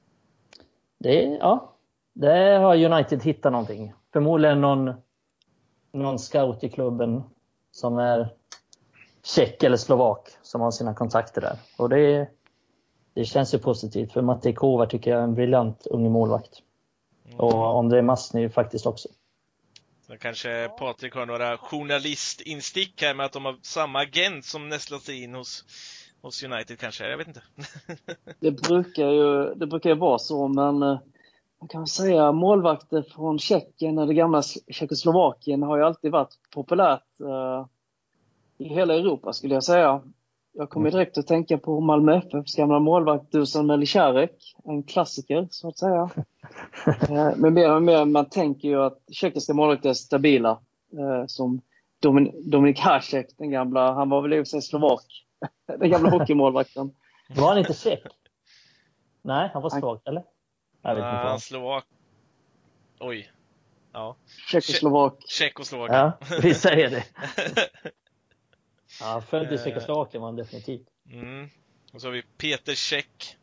S3: Det, ja, det har United hittat någonting. Förmodligen någon, någon scout i klubben som är tjeck eller slovak som har sina kontakter där. Och det, det känns ju positivt för Matej Kovar tycker jag är en briljant ung målvakt. Och Andrei Masny faktiskt också.
S1: Så kanske Patrik har några journalistinstick här med att de har samma agent som nästlat sig in hos, hos United kanske. Jag vet inte.
S2: Det brukar ju, det brukar ju vara så, men eh, man kan säga målvakter från Tjeckien och det gamla Tjeckoslovakien har ju alltid varit populärt eh, i hela Europa skulle jag säga. Jag kommer direkt att tänka på Malmö FFs gamla målvakt Dusan Melicharek, en klassiker så att säga. Eh, Men mer och mer man tänker ju att tjeckiska målvakter är stabila. eh, Som Domin- Dominik Hasek, den gamla, han var väl i och för sig slovak, den gamla hockeymålvakten.
S3: Var han inte tjeck? Nej, han var
S2: Han-
S3: slovak, eller? Jag vet inte. Vad.
S1: Slovak. Oj. Ja.
S2: Tjeckoslovak.
S1: Tjeckoslovakien.
S3: Ja, vi säger det. Ja, född i
S1: Eh.
S3: Tjeckoslovakien var han definitivt.
S1: Mm. Och så har vi Peter Käck.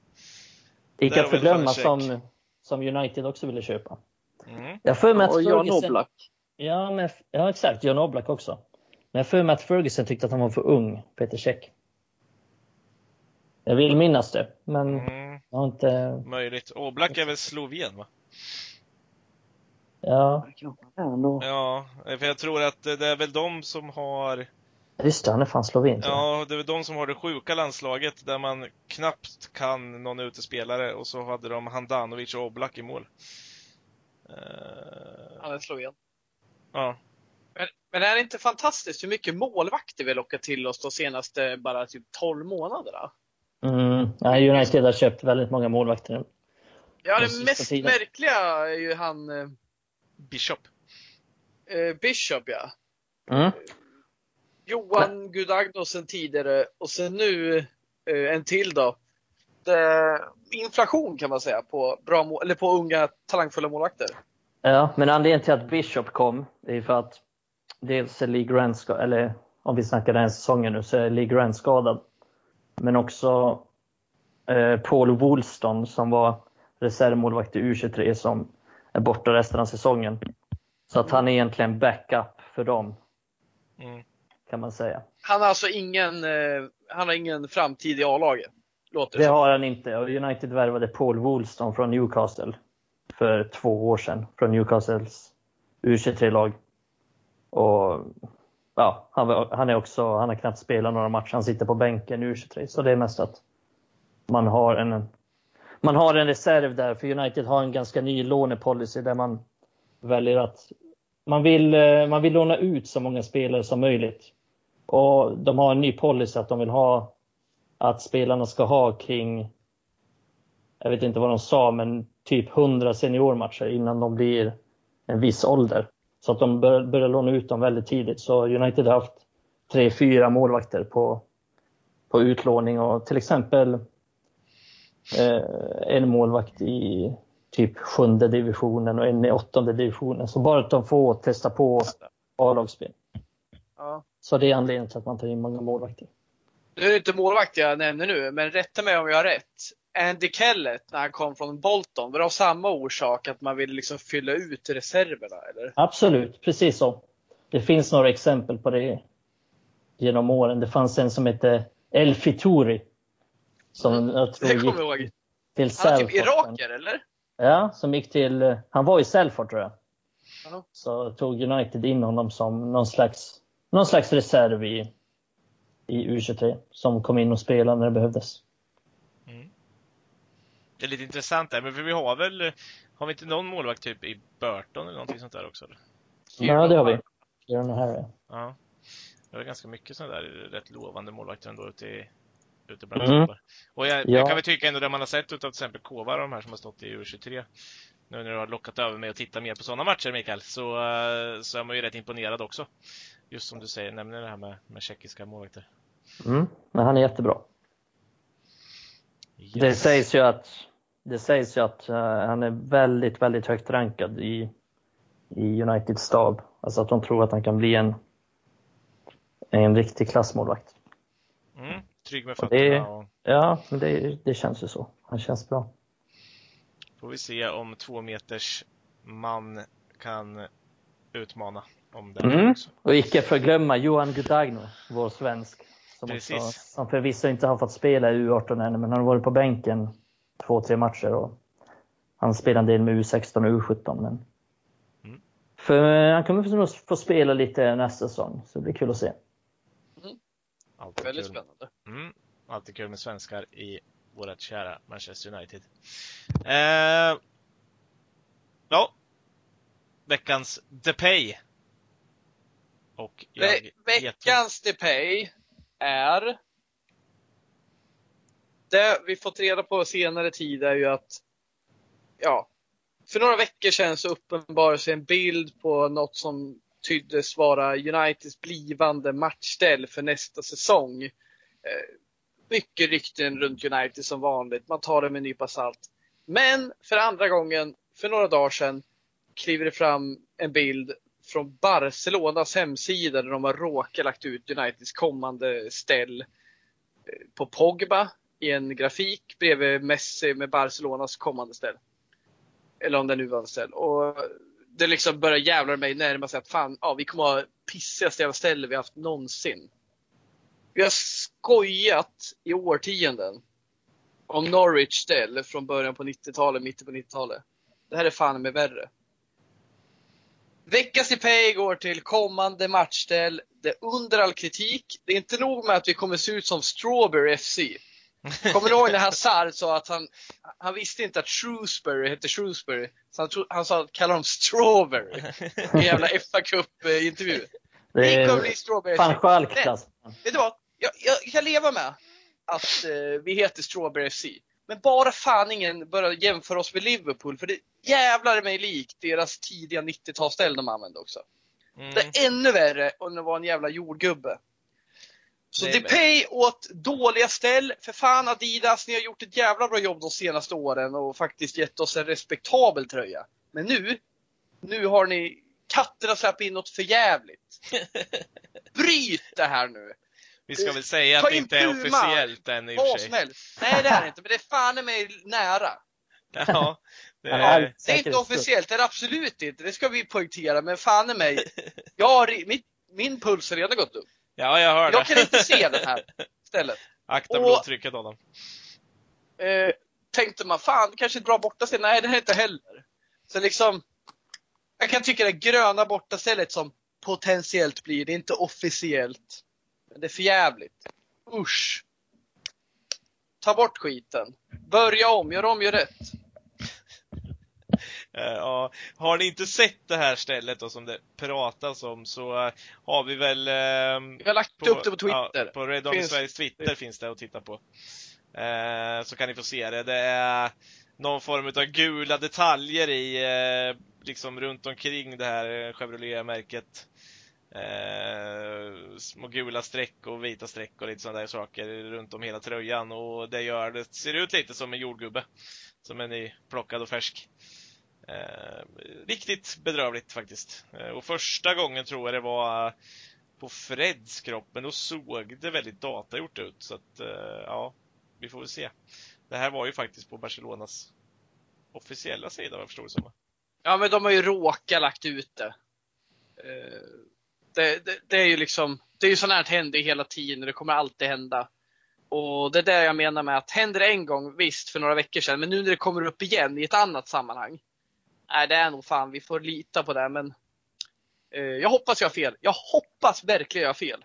S3: Icke att förglömma som, som United också ville köpa.
S1: Mm.
S3: Jag för mig att
S2: Och Jan
S3: Ferguson-
S2: Oblak.
S3: Ja, men, ja, exakt. John Oblak också. Men jag för mig att Ferguson tyckte att han var för ung, Peter Käck. Jag vill minnas det, men
S1: Mm.
S3: jag har inte...
S1: Möjligt. Oblak är väl Sloven va?
S3: Ja.
S1: Ja, för jag tror att det är väl de som har
S3: just det. Han är fan jag.
S1: Ja, det är de som har det sjuka landslaget där man knappt kan någon utespelare och så hade de Handanovic och Oblak i mål. Eh,
S4: Han är Sloven.
S1: ja.
S4: Men, men är det inte fantastiskt hur mycket målvakter vi har lockat till oss de senaste bara typ 12 månaderna?
S3: Mm. Ja, United har köpt väldigt många målvakter.
S4: Ja, det mest
S3: tiden.
S4: märkliga är ju han eh,
S1: Bishop.
S4: eh, Bishop, ja.
S3: Mm.
S4: Johan Gudagno sen tidigare och sen nu eh, en till då. Det, inflation kan man säga på, bra eller på unga talangfulla målvakter.
S3: Ja, men anledningen till att Bishop kom är för att dels är Lee Grant skadad, eller om vi snackar den här säsongen nu så är Lee Grant skadad. Men också eh, Paul Woolston som var reservmålvakt i U23 som är borta resten av säsongen. Så att han är egentligen backup för dem.
S1: Mm.
S3: Kan man säga.
S4: Han har alltså ingen, eh, han har ingen framtid i A-laget?
S3: Det
S4: som.
S3: har han inte. Och United värvade Paul Woolston från Newcastle för två år sedan. Från Newcastles U23-lag. Och ja, han, han är också, han har knappt spelat några matcher. Han sitter på bänken i U23. Så det är mest att man har en, man har en reserv där. För United har en ganska ny lånepolicy där man väljer att man vill, eh, man vill låna ut så många spelare som möjligt. Och de har en ny policy att de vill ha att spelarna ska ha kring, jag vet inte vad de sa, men typ 100 seniormatcher innan de blir en viss ålder. Så att de bör, börjar låna ut dem väldigt tidigt. Så United har haft tre, fyra målvakter på, på utlåning och till exempel eh, en målvakt i typ sjunde divisionen och en i åttonde divisionen. Så bara att de får testa på A-lagsspel.
S4: Ja.
S3: Så det är anledningen till att man tar in många målvakter.
S4: Nu är det inte målvakt jag nämner nu, men rätta mig om jag har rätt. Andy Kellett, när han kom från Bolton, var det av samma orsak att man ville liksom fylla ut reserverna? Eller?
S3: Absolut, precis så. Det finns några exempel på det genom åren. Det fanns en som hette El Fitouri. Som jag tror
S4: kommer jag
S3: gick
S4: ihåg.
S3: till
S4: Han är typ iraker, eller?
S3: Ja, som gick till, han var i Salford tror jag.
S4: Jaha.
S3: Så tog United in honom som någon slags, någon slags reserv i, i U23. Som kom in och spelade när det behövdes.
S1: Det är lite intressant där, men för vi har väl, har vi inte någon målvakt typ i Burton eller någonting sånt där också? Eller?
S3: Ja, det har vi. Kieran Harry.
S1: Ja. Det var ganska mycket sådana där rätt lovande målvakter ändå ute, i, ute bland
S3: Mm.
S1: Och jag,
S3: Ja.
S1: jag kan väl tycka ändå det man har sett utav till exempel Kova, de här som har stått i U23. Nu när du har lockat över mig att titta mer på sådana matcher Mikael, så, eh, så är man ju rätt imponerad också. Just som du säger, nämner det här med, med tjeckiska målvakter.
S3: Mm, men han är jättebra. Det
S1: Yes.
S3: sägs ju att, det sägs ju att eh, han är väldigt, väldigt högt rankad i, i Uniteds stab. Alltså att de tror att han kan bli en, en riktig klassmålvakt.
S1: Mm, trygg med
S3: Och det-
S1: fötterna och
S3: Ja, men det, det känns ju så. Han känns bra.
S1: Får vi se om två meters man kan utmana om det
S3: Mm.
S1: också.
S3: Och icke förglömma Johan Gudagno, vår svensk. Som,
S1: Precis.
S3: också, som förvisso inte har fått spela i U18 ännu, men han har varit på bänken två, tre matcher. Och han spelar en del med U16 och U17. Men
S1: Mm.
S3: för, han kommer få spela lite nästa säsong, så det blir kul att se.
S1: Alltid
S4: Väldigt
S1: kul.
S4: spännande.
S1: Mm. Alltid kul med svenskar i vårt kära Manchester United. Eh, ja. Veckans Depay. Och
S4: Ve- veckans DePay är det vi fått reda på senare tid är ju att ja, för några veckor sedan så uppenbarade sig en bild på något som tyddes vara Uniteds blivande matchställ för nästa säsong. Mycket rykten runt United som vanligt. Man tar det med en nypa salt. Men för andra gången, för några dagar sedan, kliver det fram en bild från Barcelonas hemsida där de har råkat lagt ut Uniteds kommande ställ eh, på Pogba i en grafik bredvid Messi med Barcelonas kommande ställ. Eller om det är nuvarande ställ. Och det liksom börjar jävla mig närma sig att fan, ja, vi kommer ha pissigaste jävla ställe vi haft någonsin. Vi har skojat i årtionden om Norwich ställ från början på 90-talet, mitten på 90-talet. Det här är fan med värre. Veckans i pay går till kommande matchställ. Det är under all kritik. Det är inte nog med att vi kommer se ut som Strawberry FC. Kommer du ihåg när Hazard sa att han, han visste inte att Shrewsbury hette Shrewsbury. Så han, tro, han sa att kalla dem Strawberry. I en jävla fa Cup eh.
S3: Det
S4: kommer bli Strawberry
S3: fan
S4: FC.
S3: Schalk-klass.
S4: Vet du vad? Jag, jag kan leva med att eh, vi heter Strawberry FC. Men bara fan ingen börjar jämföra oss med Liverpool, för det jävlar mig likt deras tidiga 90-talsställ de använde också.
S1: Mm.
S4: Det är ännu värre om det var en jävla jordgubbe. Så
S1: Det
S4: det
S1: är
S4: pay åt dåliga ställ. För fan Adidas, ni har gjort ett jävla bra jobb de senaste åren och faktiskt gett oss en respektabel tröja. Men nu, nu har ni katterna släppt in något för jävligt. Bryt det här nu!
S1: Vi ska väl säga
S4: Ta
S1: att det
S4: in
S1: inte är officiellt än i och för sig.
S4: Nej det är det inte, men det är fan mig nära.
S1: Ja, det är,
S4: Det är inte officiellt, det är det absolut inte. Det ska vi poängtera. Men fan mig. Jag har, mitt, min puls har redan gått upp.
S1: Ja, jag hör det.
S4: Jag kan inte se den här stället.
S1: Akta
S4: Och-
S1: blodtrycket Adam.
S4: Eh, tänkte man, fan, kanske ett bra bortaställe? Nej, det här är inte heller. Så liksom, jag kan tycka det gröna bortastället som potentiellt blir, det är inte officiellt. Men det är för jävligt. Usch. Ta bort skiten. Börja om, gör om, gör rätt.
S1: Eh, Ja, har ni inte sett det här stället då som det pratas om så eh, har vi väl ehm,
S4: Vi har lagt upp det på Twitter.
S1: Ja, på Red
S4: Finns-
S1: Sveriges Twitter finns det att titta på. Eh, så kan ni få se det. Det är någon form av gula detaljer i, liksom runt omkring det här Chevrolet-märket. Eh, små gula streck och vita streck och lite sådana där saker runt om hela tröjan och det gör det ser ut lite som en jordgubbe. Som är nyplockad och färsk. Eh, riktigt bedrövligt faktiskt. Eh, och första gången tror jag det var på Freds kropp, men då såg det väldigt datagjort ut. Så att, eh, ja, vi får väl se. Det här var ju faktiskt på Barcelonas officiella sida vad jag förstår det som.
S4: Ja, men de har ju råkat lagt ut det. Eh, det, det, det är ju liksom, det är ju sånt här händer hela tiden och det kommer alltid hända. Och det är det jag menar med att händer det en gång, visst för några veckor sedan, men nu när det kommer upp igen i ett annat sammanhang. Nej, det är nog fan, vi får lita på det, men eh, jag hoppas jag har fel. Jag hoppas verkligen jag har fel.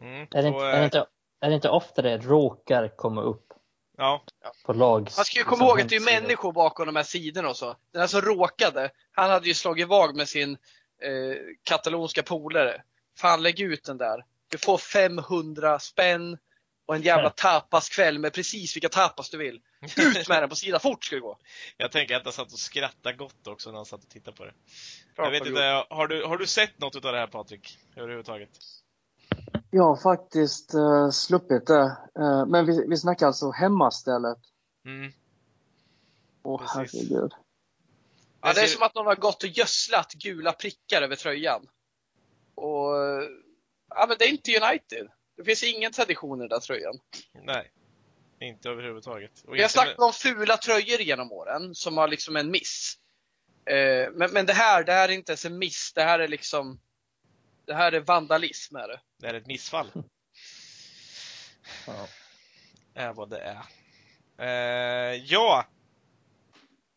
S1: Mm,
S3: Är det, inte, är, det inte, är det inte ofta det råkar komma upp
S1: Ja,
S3: på lag?
S4: Man ska ju
S3: liksom,
S4: komma ihåg att det är människor bakom de här sidorna och så. Den här som råkade, han hade ju slagit vag med sin eh, katalonska polare. Fan lägg ut den där. Du får 500 spänn och en jävla tapaskväll med precis vilka tapas du vill. Ut med den på sidan, fort ska det gå.
S1: jag tänker att han satt och skrattade gott också när han satt och tittade på det.
S4: Bra
S1: jag vet inte, har du, har du sett något av det här Patrik? Överhuvudtaget?
S2: Jag har faktiskt uh, sluppit det. Eh, men vi, vi snackar alltså hemmastället.
S1: Mm.
S2: Åh
S1: Precis.
S2: herregud.
S4: Ja, det är
S1: ser-
S4: som att någon har gått och gödslat gula prickar över tröjan. Och ja, men det är inte United. Det finns ingen tradition i den där tröjan.
S1: Nej, inte överhuvudtaget. Och
S4: Vi har snackat om fula tröjor genom åren som har liksom en miss. Eh, men, men det här, det här är inte ens en miss. Det här är liksom Det här är vandalism är det.
S1: Det är ett missfall.
S3: Ja.
S1: är vad det är. Eh, ja!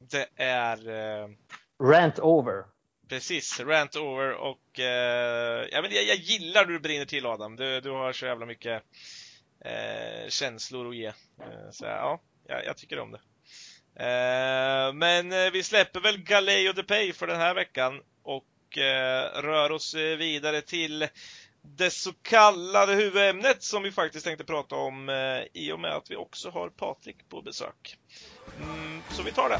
S1: Det är eh,
S3: Rant over.
S1: precis, rant over och eh, ja, men jag, jag gillar hur du brinner till Adam. Du, du har så jävla mycket eh, känslor att ge. Eh, så ja, jag, jag tycker om det. Eh, men eh, vi släpper väl Galei och Depay för den här veckan och rör oss vidare till det så kallade huvudämnet som vi faktiskt tänkte prata om eh, i och med att vi också har Patrik på besök. Mm, så vi tar det.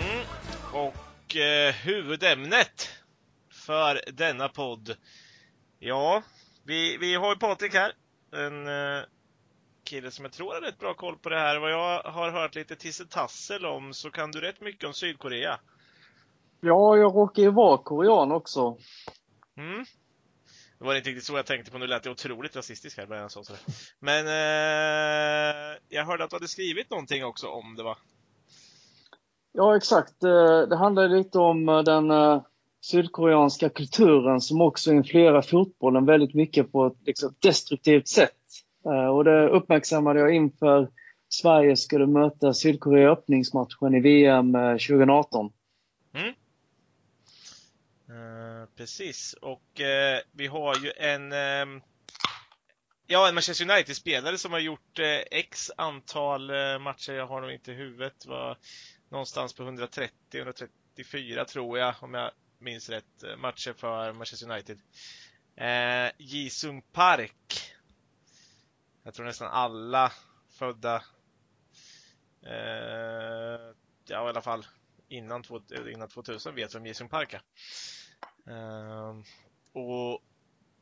S1: Mm. Och eh, huvudämnet för denna podd. Ja, vi, vi har ju Patrik här. En eh, kille som jag tror har rätt bra koll på det här. Vad jag har hört lite tissetassel om så kan du rätt mycket om Sydkorea.
S2: Ja, jag råkar ju vara korean också.
S1: Mm. Det var inte riktigt så jag tänkte på, nu lät jag otroligt rasistisk här. Men eh, jag hörde att du hade skrivit någonting också om det va?
S2: Ja, exakt. Eh, Det handlar lite om eh, den eh, sydkoreanska kulturen som också influerar fotbollen väldigt mycket på ett liksom, destruktivt sätt. Eh, och det uppmärksammade jag inför Sverige skulle möta Sydkorea i öppningsmatchen i VM 2018. Eh, mm.
S1: eh, precis, och eh, vi har ju en eh, Ja, en Manchester United-spelare som har gjort eh, X antal eh, matcher, jag har nog inte i huvudet, var någonstans på 130-134 tror jag, om jag minns rätt, eh, matcher för Manchester United. Eh, Jisung Park. Jag tror nästan alla födda, eh, ja i alla fall innan, två, innan 2000 vet vem Jisung Park är. Eh, och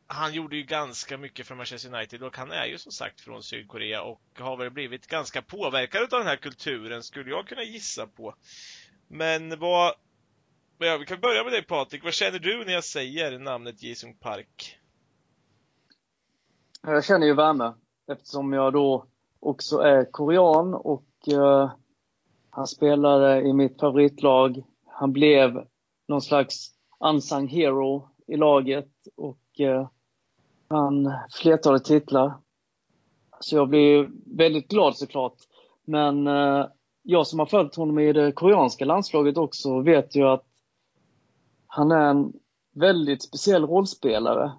S1: han gjorde ju ganska mycket för Manchester United och han är ju som sagt från Sydkorea och har väl blivit ganska påverkad av den här kulturen skulle jag kunna gissa på. Men vad, ja, vi kan börja med dig Patrik, vad känner du när jag säger namnet Jisung Park?
S2: Jag känner ju värme eftersom jag då också är korean och uh, han spelade i mitt favoritlag. Han blev någon slags unsung hero i laget och eh, uh, han flertalet titlar. Så jag blev väldigt glad såklart. Men uh, jag som har följt honom i det koreanska landslaget också vet ju att han är en väldigt speciell rollspelare.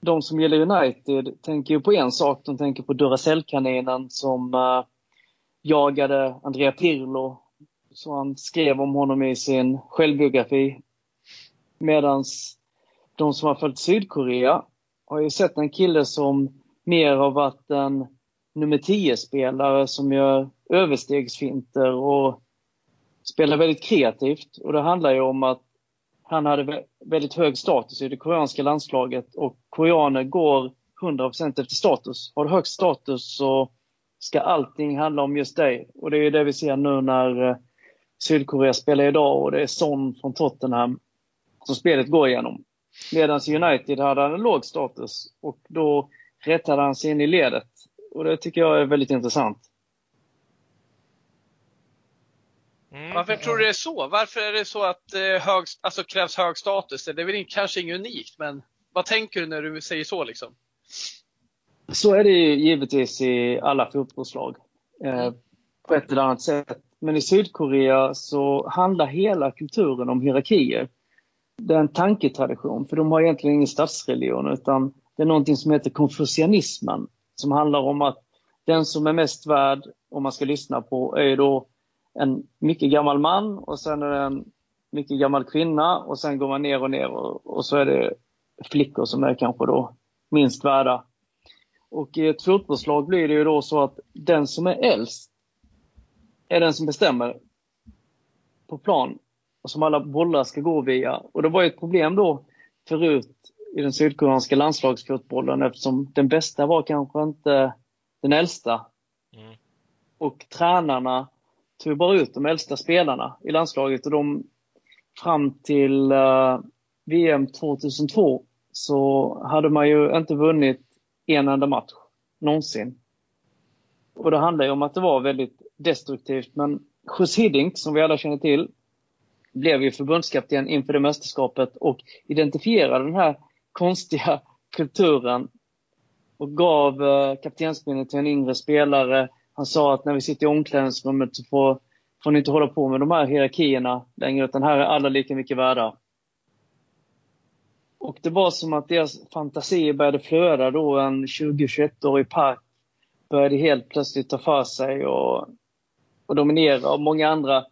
S2: De som gillar United tänker ju på en sak. De tänker på Duracell-kaninen som uh, jagade Andrea Pirlo. Så han skrev om honom i sin självbiografi. Medan de som har följt Sydkorea har ju sett en kille som mer har varit en nummer 10-spelare som gör överstegsfinter och spelar väldigt kreativt. Och det handlar ju om att han hade väldigt hög status i det koreanska landslaget och koreaner går 100% efter status. Har du högst status så ska allting handla om just dig. Och det är det vi ser nu när eh, Sydkorea spelar idag och det är Son från Tottenham som spelet går igenom. Medan United hade han en låg status och då rättade han sig in i ledet. Och det tycker jag är väldigt intressant.
S4: Mm. Varför tror du det är så? Varför är det så att eh, hög, alltså krävs hög status? Det är väl kanske inget unikt, men vad tänker du när du säger så liksom?
S2: Så är det ju givetvis i alla fotbollslag. Eh, på ett eller annat sätt. Men i Sydkorea så handlar hela kulturen om hierarkier. Det är en tanketradition, för de har egentligen ingen statsreligion utan det är någonting som heter konfucianismen. Som handlar om att den som är mest värd, om man ska lyssna på, är då en mycket gammal man och sen är det en mycket gammal kvinna och sen går man ner och ner och, och så är det flickor som är kanske då minst värda. Och i ett fotbollslag blir det ju då så att den som är äldst är den som bestämmer på plan och som alla bollar ska gå via. Och det var ju ett problem då förut i den sydkoreanska landslagsfotbollen eftersom den bästa var kanske inte den äldsta. Mm. Och tränarna tog bara ut de äldsta spelarna i landslaget och de fram till uh, VM 2002 så hade man ju inte vunnit en enda match någonsin. Och det handlar ju om att det var väldigt destruktivt. Men Jus Hiddink, som vi alla känner till, blev ju förbundskapten inför det mästerskapet och identifierade den här konstiga kulturen och gav eh, uh, kaptensbindeln till en yngre spelare han sa att när vi sitter i omklädningsrummet så får, får ni inte hålla på med de här hierarkierna längre, utan här är alla lika mycket värda. Och det var som att deras fantasier började flöda då en 20-21-årig park började helt plötsligt ta för sig och, och dominera. Och många andra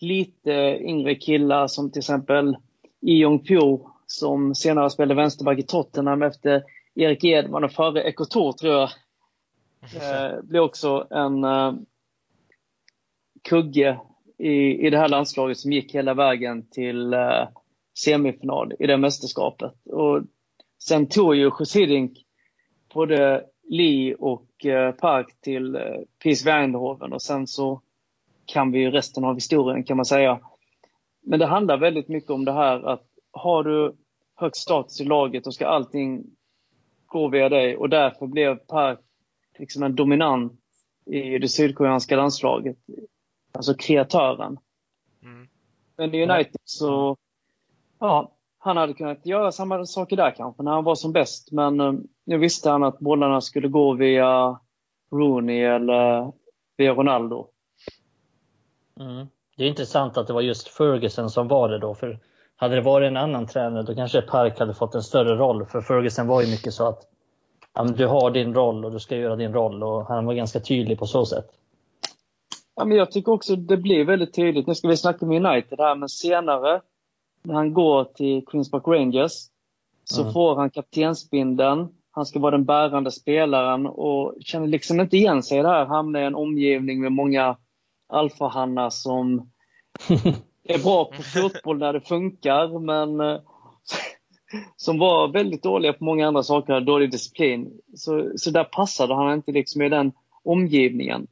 S2: lite yngre killar som till exempel Ion Pyo som senare spelade vänsterback i Tottenham efter Erik Edman och före Ekotor tror jag Eh, blir också en eh, kugge i, i det här landslaget som gick hela vägen till eh, semifinal i det mästerskapet. Och sen tog ju Hiddink både Lee och eh, Park till eh, PIS Eindhoven och sen så kan vi ju resten av historien kan man säga. Men det handlar väldigt mycket om det här att har du högst status i laget då ska allting gå via dig och därför blev Park liksom en dominant i det sydkoreanska landslaget. Alltså kreatören. Mm. Men i United så, ja, han hade kunnat göra samma saker där kanske när han var som bäst. Men eh, nu visste han att bollarna skulle gå via Rooney eller via Ronaldo.
S3: Mm. Det är intressant att det var just Ferguson som var det då. För hade det varit en annan tränare då kanske Park hade fått en större roll. För Ferguson var ju mycket så att du har din roll och du ska göra din roll och han var ganska tydlig på så sätt.
S2: Ja, men jag tycker också det blir väldigt tydligt. Nu ska vi snacka med United här, men senare när han går till Queens Park Rangers så mm. får han kaptensbindeln. Han ska vara den bärande spelaren och känner liksom inte igen sig i det här. Hamnar i en omgivning med många alfahannar som är bra på fotboll när det funkar, men eh, som var väldigt dåliga på många andra saker, dålig disciplin. Så, så där passade han inte liksom i den omgivningen.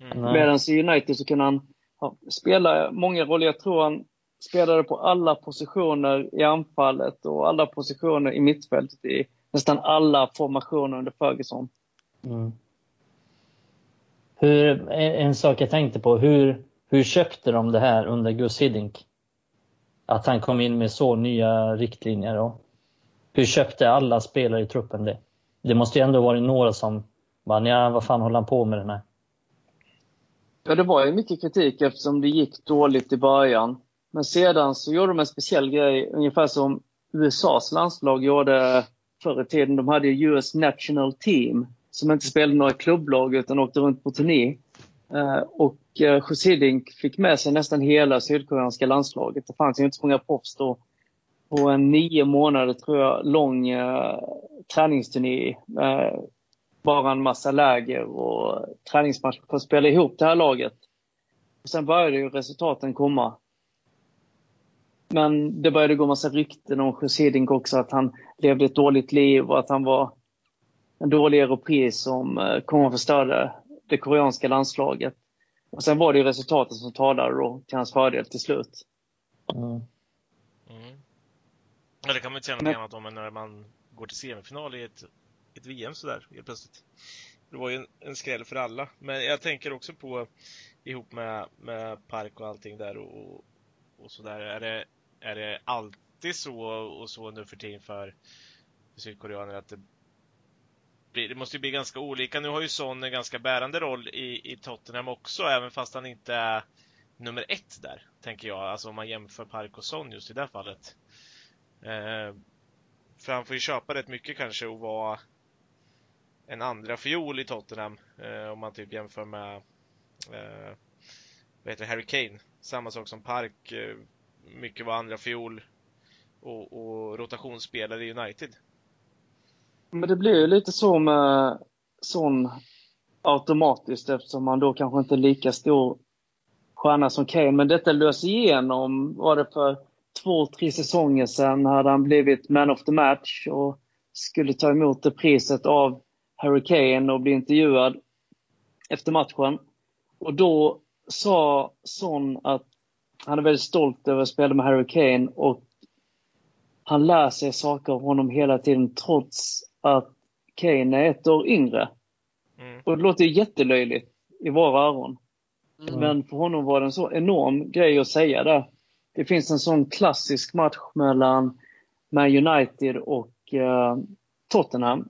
S2: Mm. Medan i United så kunde han ja, spela många roller. Jag tror han spelade på alla positioner i anfallet och alla positioner i mittfältet i nästan alla formationer under Ferguson. Mm.
S3: Hur, en sak jag tänkte på, hur, hur köpte de det här under Gus Hiddink? Att han kom in med så nya riktlinjer. Och hur köpte alla spelare i truppen det? Det måste ju ändå varit några som bara, ja vad fan håller han på med den här?
S2: Ja, det var ju mycket kritik eftersom det gick dåligt i början. Men sedan så gjorde de en speciell grej, ungefär som USAs landslag gjorde förr i tiden. De hade ju US National Team som inte spelade några klubblag utan åkte runt på turné. Eh, och eh, José Hiddink fick med sig nästan hela sydkoreanska landslaget. Det fanns ju inte så många proffs då. På en nio månader, tror jag, lång eh, träningsturné. Eh, bara en massa läger och träningsmatcher för att spela ihop det här laget. Och sen började ju resultaten komma. Men det började gå massa rykten om Hiddink också, att han levde ett dåligt liv och att han var en dålig europé som eh, kommer kom och förstörde det koreanska landslaget. Och sen var det ju resultatet som talade då till hans fördel till slut.
S1: Mm. Mm. Ja, det kan man inte säga något Men... annat om än när man går till semifinal i ett, ett VM sådär helt plötsligt. Det var ju en, en skräll för alla. Men jag tänker också på ihop med, med Park och allting där och, och sådär. Är det, är det alltid så och så nu för tiden för sydkoreaner att det bli, det måste ju bli ganska olika. Nu har ju Son en ganska bärande roll i, i Tottenham också, även fast han inte är nummer ett där, tänker jag. Alltså om man jämför Park och Son just i det fallet. Eh, för han får ju köpa rätt mycket kanske och vara en andra fiol i Tottenham eh, om man typ jämför med eh, vad heter det, Harry Kane. Samma sak som Park, eh, mycket var andra fiol och, och rotationsspelare i United.
S2: Men det blir ju lite så med sån automatiskt eftersom han då kanske inte är lika stor stjärna som Kane. Men detta lös igenom, var det för två, tre säsonger sedan hade han blivit man of the match och skulle ta emot det priset av Harry Kane och bli intervjuad efter matchen. Och då sa Son att han är väldigt stolt över att spela med Harry Kane och han lär sig saker av honom hela tiden trots att Kane är ett år yngre. Mm. Och det låter ju jättelöjligt i våra öron. Mm. Men för honom var det en så enorm grej att säga det. Det finns en sån klassisk match mellan Man United och uh, Tottenham.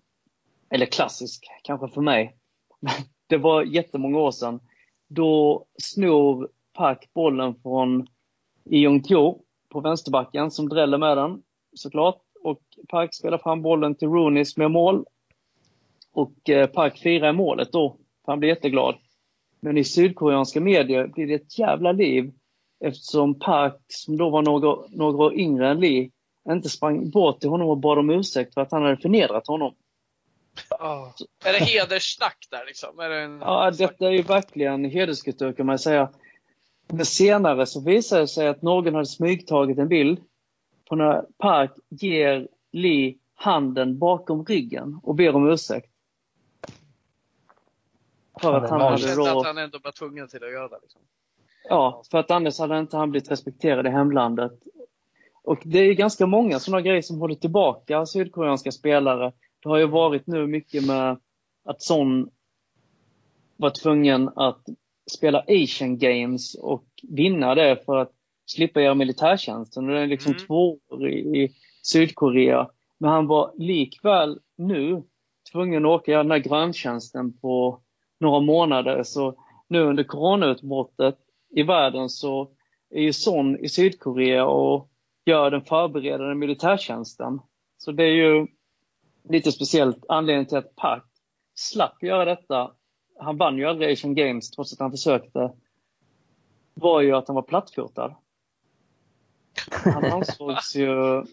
S2: Eller klassisk, kanske för mig. det var jättemånga år sedan. Då snor Park bollen från Tjo på vänsterbacken som dräller med den, såklart och Park spelar fram bollen till Rooney som gör mål. Och eh, Park firar målet då, han blir jätteglad. Men i sydkoreanska medier blir det ett jävla liv eftersom Park, som då var några, några år yngre än Lee, inte sprang bort till honom och bad om ursäkt för att han hade förnedrat honom.
S4: Oh. Är det hederssnack där liksom? Är det en...
S2: Ja, detta är ju verkligen hederskultur kan man säga. Men senare så visade det sig att någon hade smygtagit en bild på när Park ger Lee handen bakom ryggen och ber om ursäkt.
S4: För att han hade då... att han ändå var tvungen till att göra det. Liksom.
S2: Ja, för att annars hade inte han blivit respekterad i hemlandet. Och det är ganska många sådana grejer som håller tillbaka sydkoreanska spelare. Det har ju varit nu mycket med att Son var tvungen att spela Asian Games och vinna det för att slippa göra militärtjänsten. Och det är liksom mm. två år i, i Sydkorea. Men han var likväl nu tvungen att åka göra den här gröntjänsten på några månader. Så nu under coronautbrottet i världen så är ju Son i Sydkorea och gör den förberedande militärtjänsten. Så det är ju lite speciellt anledningen till att Park slapp göra detta. Han vann ju aldrig Asian Games trots att han försökte. Var ju att han var plattfotad. Han ansågs ju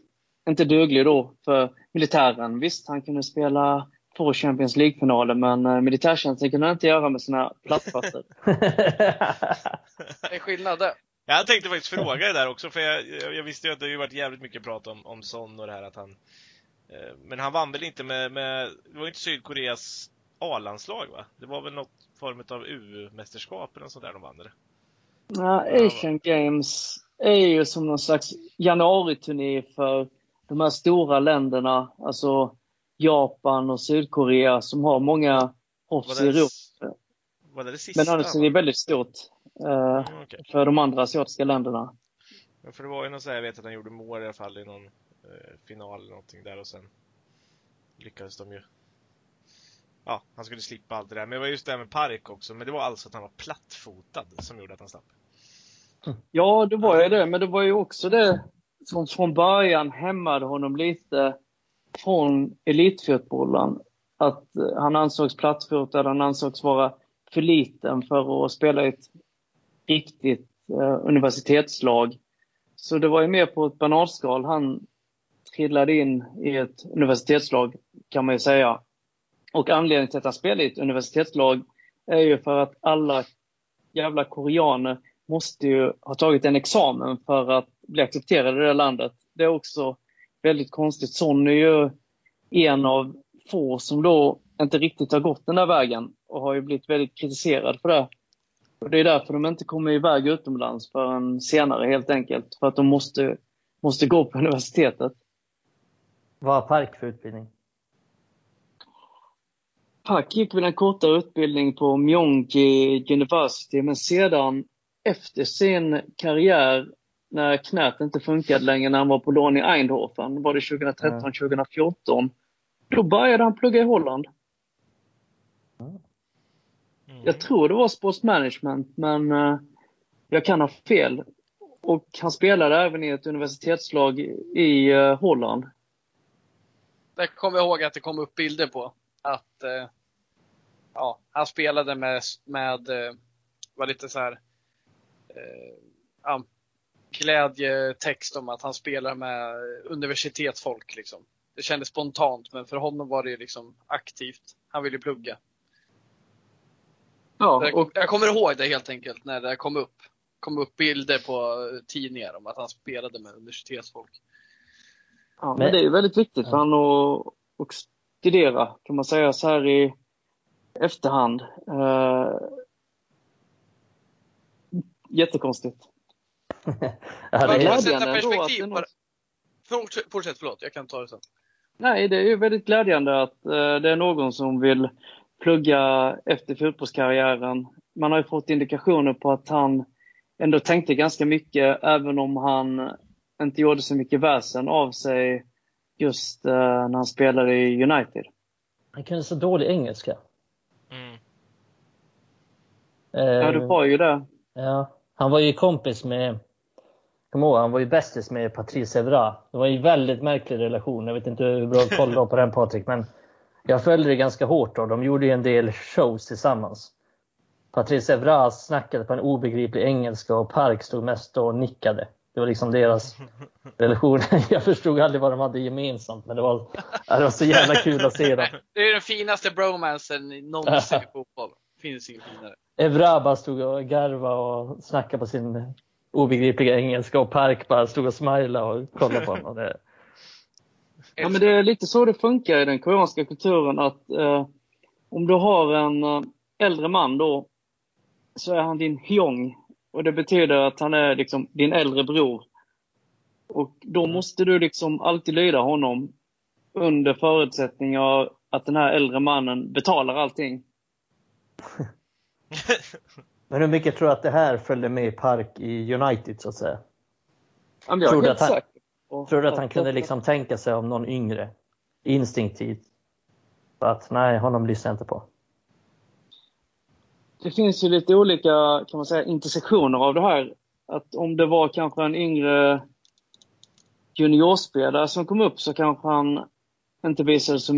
S2: inte duglig då för militären. Visst, han kunde spela två Champions League-finaler, men eh, militärtjänsten kunde han inte göra med sina plattfötter.
S4: det är skillnad det.
S1: Jag tänkte faktiskt fråga det där också, för jag, jag visste ju att det har varit jävligt mycket prat om, om Son och det här att han... Eh, men han vann väl inte med, med det var inte Sydkoreas A-landslag va? Det var väl något form av U-mästerskap eller något sånt där de vann eller?
S2: Ja, Asian Games är ju som någon slags januariturné för de här stora länderna, alltså Japan och Sydkorea som har många proffs i Europa.
S1: Var det det sista?
S2: Men annars är det väldigt stort eh,
S1: Mm, okej.
S2: för de andra asiatiska länderna.
S1: Ja, för det var ju något så här, jag vet att han gjorde mål i alla fall i någon eh, final eller någonting där och sen lyckades de ju. Ja, han skulle slippa allt det där. Men det var just det här med Park också. Men det var alltså att han var plattfotad som gjorde att han slapp.
S2: Ja, det var ju det, men det var ju också det som från början hämmade honom lite från elitfotbollen. Att eh, han ansågs plattfotad, han ansågs vara för liten för att spela i ett riktigt eh, universitetslag. Så det var ju mer på ett banalskal han trillade in i ett universitetslag, kan man ju säga. Och anledningen till att han spelade i ett universitetslag är ju för att alla jävla koreaner måste ju ha tagit en examen för att bli accepterad i det landet. Det är också väldigt konstigt. Son är ju en av få som då inte riktigt har gått den där vägen och har ju blivit väldigt kritiserad för det. Och det är därför de inte kommer iväg utomlands förrän senare helt enkelt. För att de måste, måste gå på universitetet.
S3: Vad har Park för utbildning?
S2: Park gick väl en kortare utbildning på Myeongji University men sedan efter sin karriär när knät inte funkade längre när han var på lån i Eindhoven, var det 2013, 2014. Då började han plugga i Holland.
S1: Mm.
S2: Jag tror det var sports management, men eh, jag kan ha fel. Och han spelade även i ett universitetslag i eh, Holland.
S4: Där kommer jag ihåg att det kom upp bilder på. Att eh, ja, han spelade med, med var lite så här eh, ja, glädjetext om att han spelar med universitetsfolk. Liksom. Det kändes spontant, men för honom var det liksom aktivt. Han ville plugga.
S2: Ja,
S4: Jag,
S2: och
S4: jag kommer ihåg det helt enkelt när det kom upp. kom upp bilder på tidningar om att han spelade med universitetsfolk.
S2: Ja, men det är ju väldigt viktigt för han att, att studera, kan man säga så här i efterhand. Eh, jättekonstigt.
S3: Ja, det
S4: jag
S3: är,
S4: glädje- sätta
S2: Glädjande ändå att
S4: perspektiv
S2: det någon-
S4: Fortsätt, förlåt. Jag kan ta det sen.
S2: Nej, det är ju väldigt glädjande att eh, det är någon som vill plugga efter fotbollskarriären. Man har ju fått indikationer på att han ändå tänkte ganska mycket, även om han inte gjorde så mycket väsen av sig just eh, när han spelade i United.
S3: han kunde så dålig engelska.
S1: Mm.
S2: Ja, du
S3: Eh,
S2: har ju det.
S3: Ja, han var ju kompis med, kom ihåg, han var ju bästis med Patrice Evra. Det var ju en väldigt märklig relation. Jag vet inte hur bra koll du har på den Patrik, men jag följde det ganska hårt då. De gjorde ju en del shows tillsammans. Patrice Evra snackade på en obegriplig engelska och Park stod mest och nickade. Det var liksom deras relation. Jag förstod aldrig vad de hade gemensamt, men det var, det var så jävla kul att se dem.
S4: Det är den finaste bromansen någonsin i fotboll. Finns inget finare.
S3: Evra bara stod och garvade och snackade på sin obegripliga engelska och Park bara stod och smilade och kollade på honom. Det,
S2: Ja, men det är lite så det funkar i den koreanska kulturen att eh, om du har en eh, äldre man då så är han din hyong och det betyder att han är liksom din äldre bror. Och då måste du liksom alltid lyda honom under förutsättning av att den här äldre mannen betalar allting.
S3: Men hur mycket tror du att det här följde med Park i United så att säga?
S2: Ja,
S3: Tror du att han-
S2: på
S3: Tror du att han kunde liksom tänka sig om någon yngre? Instinktivt? För att nej, honom lyssnar jag inte på.
S2: Det finns ju lite olika kan man säga, intersektioner av det här. Att om det var kanske en yngre juniorspelare som kom upp så kanske han inte visade så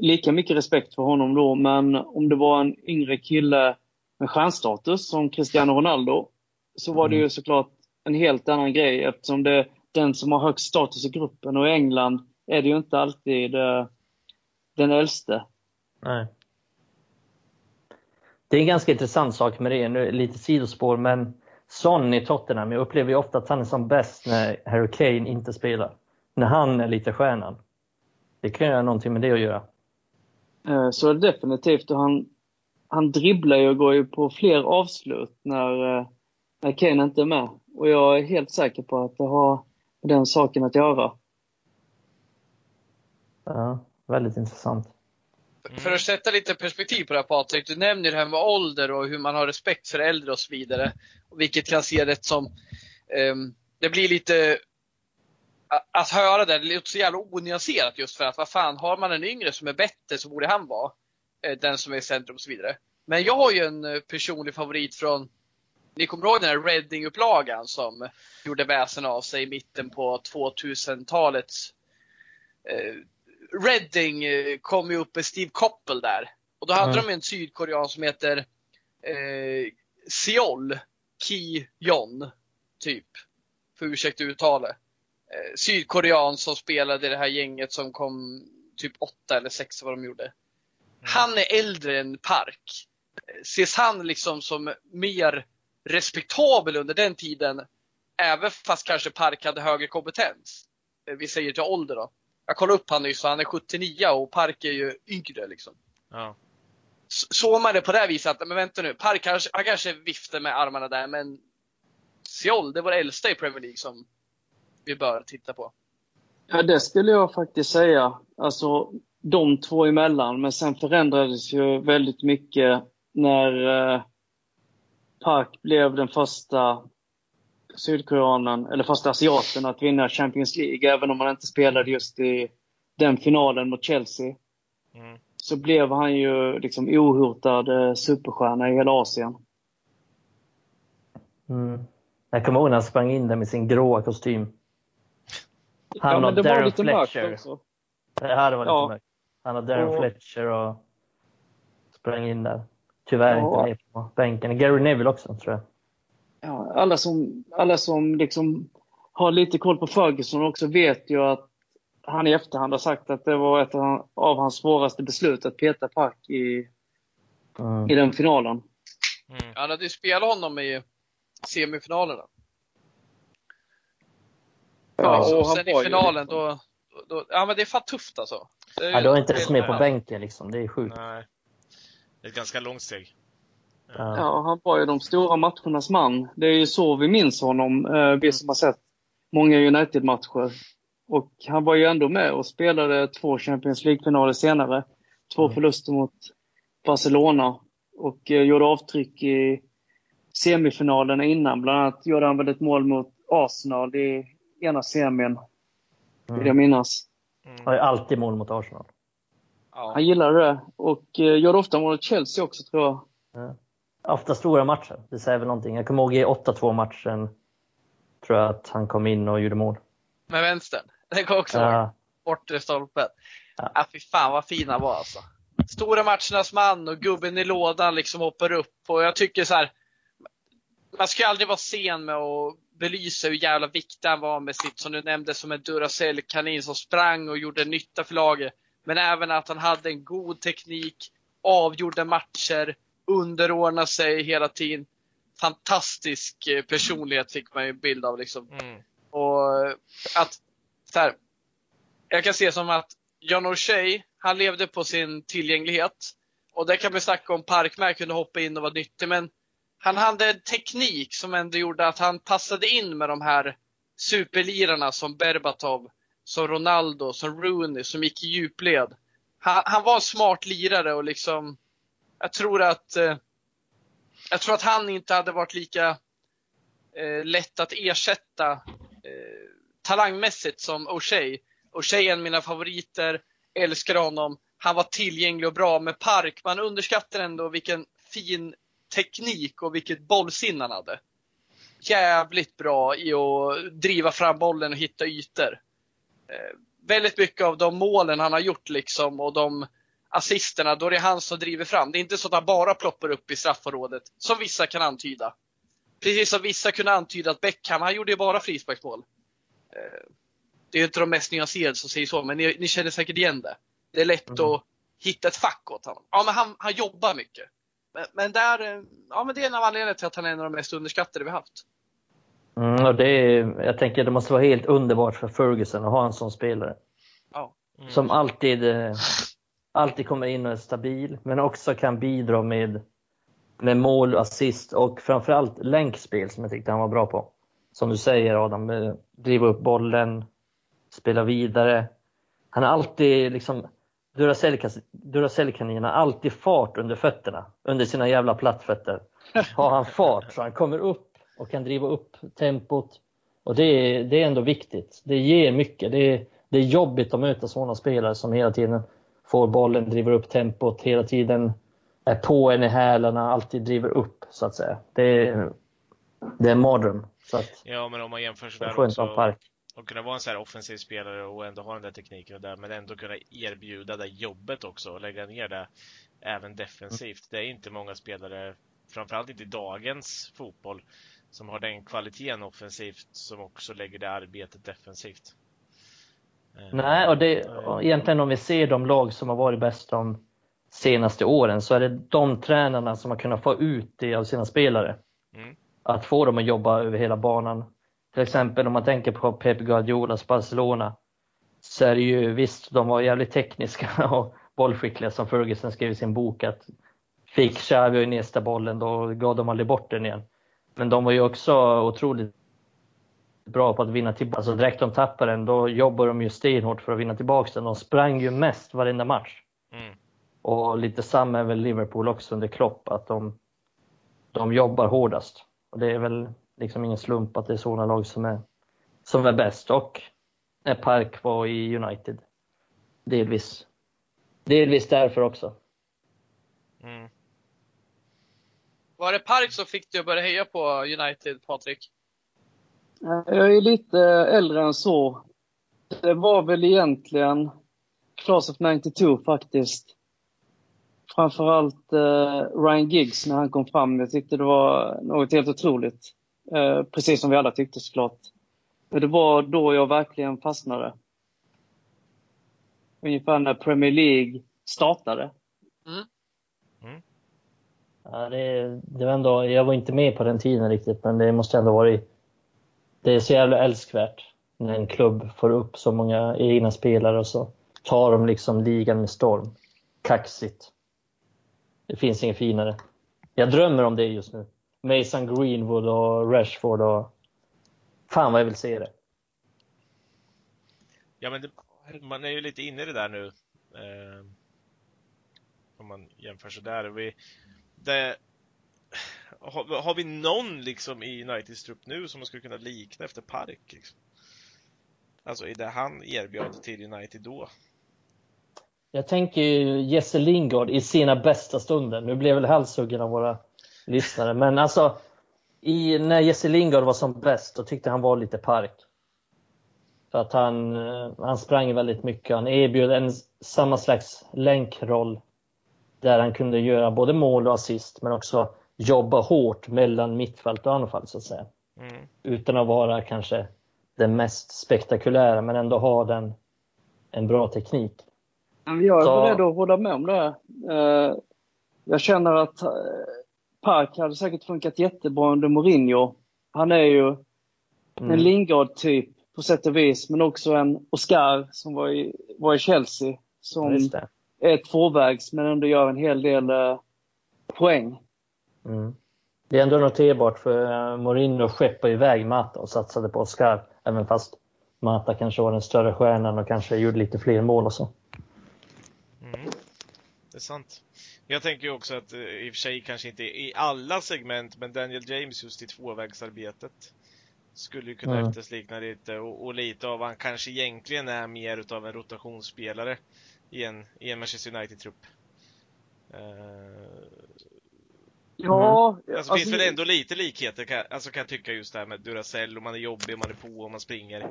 S2: lika mycket respekt för honom då. Men om det var en yngre kille med stjärnstatus som Cristiano Ronaldo så var det ju såklart en helt annan grej eftersom det är den som har högst status i gruppen och i England är det ju inte alltid eh, den äldste.
S3: Nej. Det är en ganska intressant sak med det, nu lite sidospår, men Son i Tottenham, jag upplever ju ofta att han är som bäst när Harry Kane inte spelar. När han är lite stjärnan. Det kan ju ha någonting med det att göra.
S2: Eh, Så är det definitivt. Och han, han dribblar ju och går ju på fler avslut när, eh, när Kane inte är med. Och jag är helt säker på att det har med den saken att göra.
S3: Ja, väldigt intressant.
S1: Mm.
S4: För att sätta lite perspektiv på det här Patrik, du nämner det här med ålder och hur man har respekt för äldre och så vidare. Vilket kan se det som, um, det blir lite, att höra det, det låter så jävla onyanserat just för att vad fan, har man en yngre som är bättre så borde han vara eh, den som är i centrum och så vidare. Men jag har ju en eh, personlig favorit från, ni kommer ihåg den här Reading-upplagan som gjorde väsen av sig i mitten på 2000-talets eh, Reading eh, kom ju upp med Steve Coppel där. Och då hade
S3: Mm.
S4: de en sydkorean som heter eh, Seol Ki Jon, typ. För ursäkta uttalet. Eh, sydkorean som spelade i det här gänget som kom typ åtta eller sex vad de gjorde. Han är äldre än Park. Eh, Ses han liksom som mer respektabel under den tiden, även fast kanske Park hade högre kompetens? Eh, Vi säger till ålder då. Jag kollade upp han nyss och han är 79 och Park är ju yngre liksom.
S1: Ja.
S4: Såg man det på det här viset att, men vänta nu, Park kanske, han kanske viftar med armarna där men Seol, det var det äldsta i Premier League som vi bör titta på.
S2: Ja, det skulle jag faktiskt säga. Alltså, de två emellan. Men sen förändrades ju väldigt mycket när eh, Park blev den första sydkoreanen, eller första asiaten att vinna Champions League. Även om han inte spelade just i den finalen mot Chelsea.
S1: Mm.
S2: Så blev han ju liksom ohotad eh, superstjärna i hela Asien.
S3: Mm. Jag kommer ihåg när han sprang in där med sin gråa kostym. Han
S2: ja,
S3: och
S2: men det var
S3: Darren Fletcher.
S2: också.
S3: Det här var lite
S2: Ja.
S3: mörkt. Han och Darren
S2: Och-
S3: Fletcher och sprang in där. Tyvärr
S2: Ja.
S3: inte med på bänken. Gary Neville också tror jag.
S2: Ja, alla som, alla som liksom har lite koll på Ferguson också vet ju att han i efterhand har sagt att det var ett av av hans svåraste beslut att peta Park i,
S3: Mm.
S2: i den finalen.
S1: Mm.
S4: Han hade ju spelat honom i semifinalerna.
S2: Ja,
S4: och sen i
S2: ju
S4: finalen
S2: liksom-
S4: då, då, ja men det är fan tufft alltså. Det är
S3: Ja,
S4: ju-
S3: då är inte ens med på bänken liksom. Det är sjukt.
S1: Nej. Det är ett ganska långt steg.
S3: Ja.
S2: Ja, han var ju de stora matchernas man. Det är ju så vi minns honom, eh, vi som har sett många United-matcher. Och han var ju ändå med och spelade två Champions League-finaler senare. Två
S3: Mm.
S2: förluster mot Barcelona. Och eh, gjorde avtryck i semifinalerna innan. Bland annat gjorde han väl ett mål mot Arsenal i ena semin, vill jag
S3: Mm.
S2: minnas.
S1: Mm.
S3: Har ju alltid mål mot Arsenal.
S4: Ja.
S2: Han gillade det. Och eh, gjorde ofta mål mot Chelsea också, tror jag.
S3: Ofta stora matcher. Det säger väl någonting. Jag kommer ihåg i 8-2 matchen tror jag att han kom in och gjorde mål.
S4: Med vänstern. Den kom också ja.
S3: Ja,
S4: bortre stolpen.
S3: Ja.
S4: Ja. fy fan vad fin han var alltså. Stora matchernas man och gubben i lådan liksom hoppar upp. Och jag tycker så här. Man ska ju aldrig vara sen med att belysa hur jävla viktig han var med sitt, som du nämnde, som en Duracell-kanin som sprang och gjorde nytta för laget. Men även att han hade en god teknik, avgjorde matcher, underordnade sig hela tiden. Fantastisk eh, personlighet fick man ju en bild av liksom.
S1: Mm.
S4: Och att, så här, jag kan se som att John O'Shea, han levde på sin tillgänglighet. Och där kan vi snacka om Parkmär kunde hoppa in och vara nyttig, men han hade en teknik som ändå gjorde att han passade in med de här superlirarna som Berbatov, som Ronaldo, som Rooney, som gick i djupled. Han, han var en smart lirare och liksom, jag tror att, eh, jag tror att han inte hade varit lika eh, lätt att ersätta eh, talangmässigt som O'Shea. O'Shea är en av mina favoriter, älskar honom. Han var tillgänglig och bra med Park. Man underskattar ändå vilken fin teknik och vilket bollsinne han hade. Jävligt bra i att driva fram bollen och hitta ytor. Eh, väldigt mycket av de målen han har gjort liksom och de assisterna, då är det han som driver fram. Det är inte så att han bara ploppar upp i straffområdet, som vissa kan antyda. Precis som vissa kunde antyda att Beckham, han gjorde ju bara frisparksmål. Eh, Det är ju inte de mest nyanserade som säger så, men ni, ni känner säkert igen det. Det är lätt
S3: Mm.
S4: att hitta ett fack åt honom. Ja, men han, han jobbar mycket. Men, men, där, eh, ja, men det är en av anledningarna till att han är en av de mest underskattade vi haft.
S3: mm, och det är, jag tänker det måste vara helt underbart för Ferguson att ha en sån spelare.
S4: Ja.
S1: Mm.
S3: Som alltid, eh, alltid kommer in och är stabil, men också kan bidra med, med mål, assist och framförallt länkspel som jag tyckte han var bra på. Som du säger Adam, eh, driva upp bollen, spela vidare. Han har alltid liksom Duracell-kaninen har alltid fart under fötterna, under sina jävla plattfötter. Har han fart så han kommer upp och kan driva upp tempot. Och det är, det är ändå viktigt. Det ger mycket. Det är, det är jobbigt att möta sådana spelare som hela tiden får bollen, driver upp tempot, hela tiden är på en i hälarna, alltid driver upp så att säga. Det är, det är en mardröm. Så att,
S1: ja, men om man jämför sådär
S3: också, park.
S1: Och kunna vara en sån här offensiv spelare och ändå ha den där tekniken och där, men ändå kunna erbjuda det jobbet också och lägga ner det även defensivt. Det är inte många spelare, framförallt inte i dagens fotboll, som har den kvaliteten offensivt som också lägger det arbetet defensivt.
S3: Eh, Nej, och det, och egentligen om vi ser de lag som har varit bäst de senaste åren så är det de tränarna som har kunnat få ut det av sina spelare. Mm. Att få dem att jobba över hela banan. Till exempel om man tänker på Pep Guardiolas Barcelona så är det ju visst, de var jävligt tekniska och bollskickliga som Ferguson skrev i sin bok att fick Xavi och Iniesta bollen då gav de aldrig bort den igen. Men de var ju också otroligt bra på att vinna tillbaka. Alltså direkt de tappade den, då jobbade de ju stenhårt för att vinna tillbaka den. De sprang ju mest varenda match. Mm. Och lite samma är väl Liverpool också under Klopp, att de, de jobbar hårdast. Och det är väl liksom ingen slump att det är sådana lag som är, som är bäst. Och när Park var i United. Delvis. Delvis därför också. Mm.
S4: Var det Park som fick dig att börja heja på United, Patrik?
S2: Jag är lite äldre än så. Det var väl egentligen Class of 92 faktiskt. Framförallt eh, Ryan Giggs när han kom fram. Jag tyckte det var något helt otroligt. Eh, precis som vi alla tyckte såklart. Det var då jag verkligen fastnade. Ungefär när Premier League startade. Mm.
S3: Mm. Ja, det, det var ändå, jag var inte med på den tiden riktigt, men det måste ändå varit... Det är så jävla älskvärt när en klubb får upp så många egna spelare och så tar de liksom ligan med storm. Kaxigt. Det finns inget finare. Jag drömmer om det just nu. Mason Greenwood och Rashford och... Fan vad jag vill se det.
S1: Ja, men det, man är ju lite inne i det där nu. Eh, om man jämför sådär. Vi, det, har, har, vi någon liksom i Uniteds trupp nu som man skulle kunna likna efter Park? Liksom? Alltså i det han erbjöd till United då.
S3: Jag tänker ju Jesse Lingard i sina bästa stunder. Nu blev väl halshuggen av våra lyssnare, men alltså i, när Jesse Lingard var som bäst, då tyckte han var lite Park. För att han, eh, han sprang väldigt mycket. Han erbjöd en samma slags länkroll där han kunde göra både mål och assist men också jobba hårt mellan mittfält och anfall så att säga. Mm. Utan att vara kanske den mest spektakulära men ändå ha den, en bra teknik.
S2: Jag är så... beredd att hålla med om det. Eh, jag känner att eh, Park hade säkert funkat jättebra under Mourinho. Han är ju mm. en Lingard-typ på sätt och vis, men också en Oscar som var i, var i Chelsea. Som är tvåvägs men ändå gör en hel del eh, poäng.
S3: Mm. Det är ändå noterbart för eh, Mourinho skeppade iväg Mata och satsade på Oscar. Även fast Mata kanske var den större stjärnan och kanske gjorde lite fler mål och så.
S1: Mm. Det är sant. Jag tänker ju också att eh, i och för sig kanske inte i alla segment, men Daniel James just i tvåvägsarbetet skulle ju kunna mm. efterslikna lite och, och, lite av han kanske egentligen är mer utav en rotationsspelare i en, i en Manchester United-trupp. Uh,
S2: ja,
S1: mm. alltså, det finns väl ändå lite likheter kan, alltså, kan jag tycka just det här med Duracell och man är jobbig, man är på och man springer. Uh,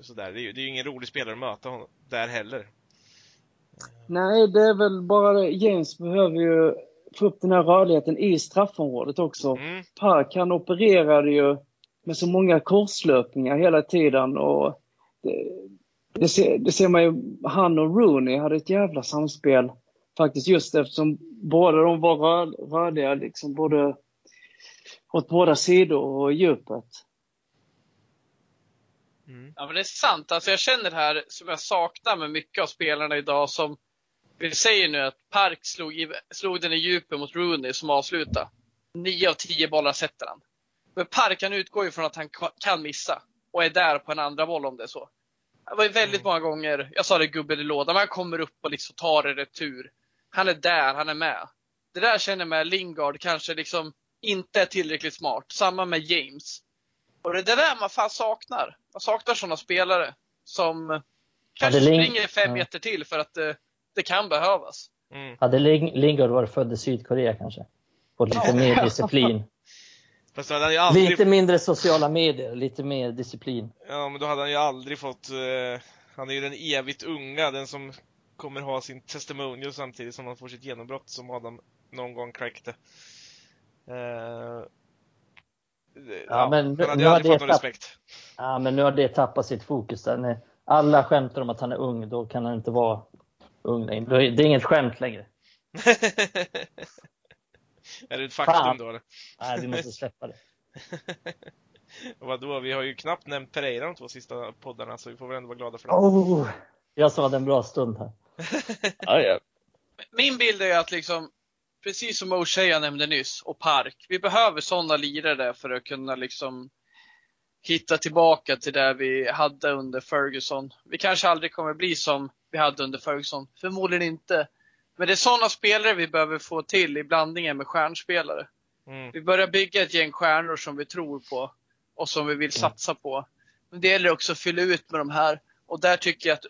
S1: sådär. Det, är, det är ju ingen rolig spelare att möta honom där heller.
S2: Nej, det är väl bara det. James behöver ju få upp den här rörligheten i straffområdet också. Mm. Park, han opererade ju med så många korslöpningar hela tiden och det, det, ser, det ser man ju, han och Rooney hade ett jävla samspel faktiskt just eftersom båda de var rör, rörliga liksom både åt båda sidor och djupet.
S4: Mm. Ja men det är sant. Alltså jag känner det här som jag saknar med mycket av spelarna idag som vi säger nu att Park slog, i, slog den i djupet mot Rooney som avslutade. Nio av tio bollar sätter han. Men Park han utgår ju från att han kan missa och är där på en andra boll om det är så. Det var väldigt
S1: Mm.
S4: många gånger, jag sa det gubben i lådan, man kommer upp och liksom tar en retur. Han är där, han är med. Det där känner jag med Lingard kanske liksom inte är tillräckligt smart. Samma med James. Och det är det där man fan saknar. Man saknar sådana spelare som kanske
S3: Ling-
S4: springer fem
S3: ja.
S4: meter till för att det, det kan behövas.
S1: Mm.
S3: Hade Ling- Lingard varit född i Sydkorea kanske? Fått lite
S4: Ja.
S3: mer disciplin.
S1: Fast då hade han ju aldrig,
S3: Lite mindre sociala medier, lite mer disciplin.
S1: ja, men då hade han ju aldrig fått, eh, han är ju den evigt unga, den som kommer ha sin testimonial samtidigt som han får sitt genombrott som Adam någon gång crackte. Eh, ja,
S3: men
S1: han
S3: nu-
S1: hade
S3: nu
S1: aldrig
S3: det
S1: fått någon
S3: tapp-
S1: respekt.
S3: Ja, men nu har det tappat sitt fokus. Där. När alla skämtar om att han är ung, då kan han inte vara ung längre. Det är inget skämt längre.
S1: är det ett faktum
S3: Fan.
S1: då?
S3: Nej, vi måste släppa det.
S1: Och Vadå, vi har ju knappt nämnt Pereira de två sista poddarna så vi får väl ändå vara glada för det.
S3: Oh, jag sa det en bra stund här. Ja, ja.
S4: Min bild är att liksom, precis som O'Shea nämnde nyss, och Park, vi behöver sådana lirare för att kunna liksom hitta tillbaka till det vi hade under Ferguson. Vi kanske aldrig kommer bli som vi hade under Ferguson, förmodligen inte. Men det är sådana spelare vi behöver få till i blandningen med stjärnspelare.
S1: Mm.
S4: Vi börjar bygga ett gäng stjärnor som vi tror på och som vi vill satsa på. Men det gäller också att fylla ut med de här. Och där tycker jag att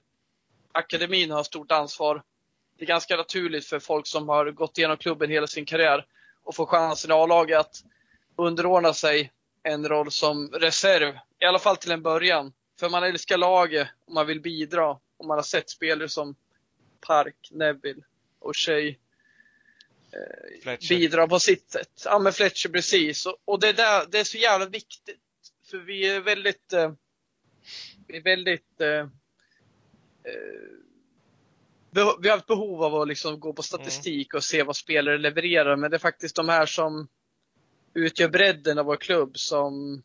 S4: akademin har stort ansvar. Det är ganska naturligt för folk som har gått igenom klubben hela sin karriär och får chansen i A-laget att underordna sig en roll som reserv. I alla fall till en början. För man älskar laget och man vill bidra. Och man har sett spelare som Park, Neville och Shea
S1: Fletcher.
S4: bidra på sitt sätt. Ja men Fletcher precis. Och, och det, där, det är så jävla viktigt. För vi är väldigt, eh, vi är väldigt eh, eh, vi har ett behov av att liksom gå på statistik och se vad spelare levererar. Men det är faktiskt de här som utgör bredden av vår klubb som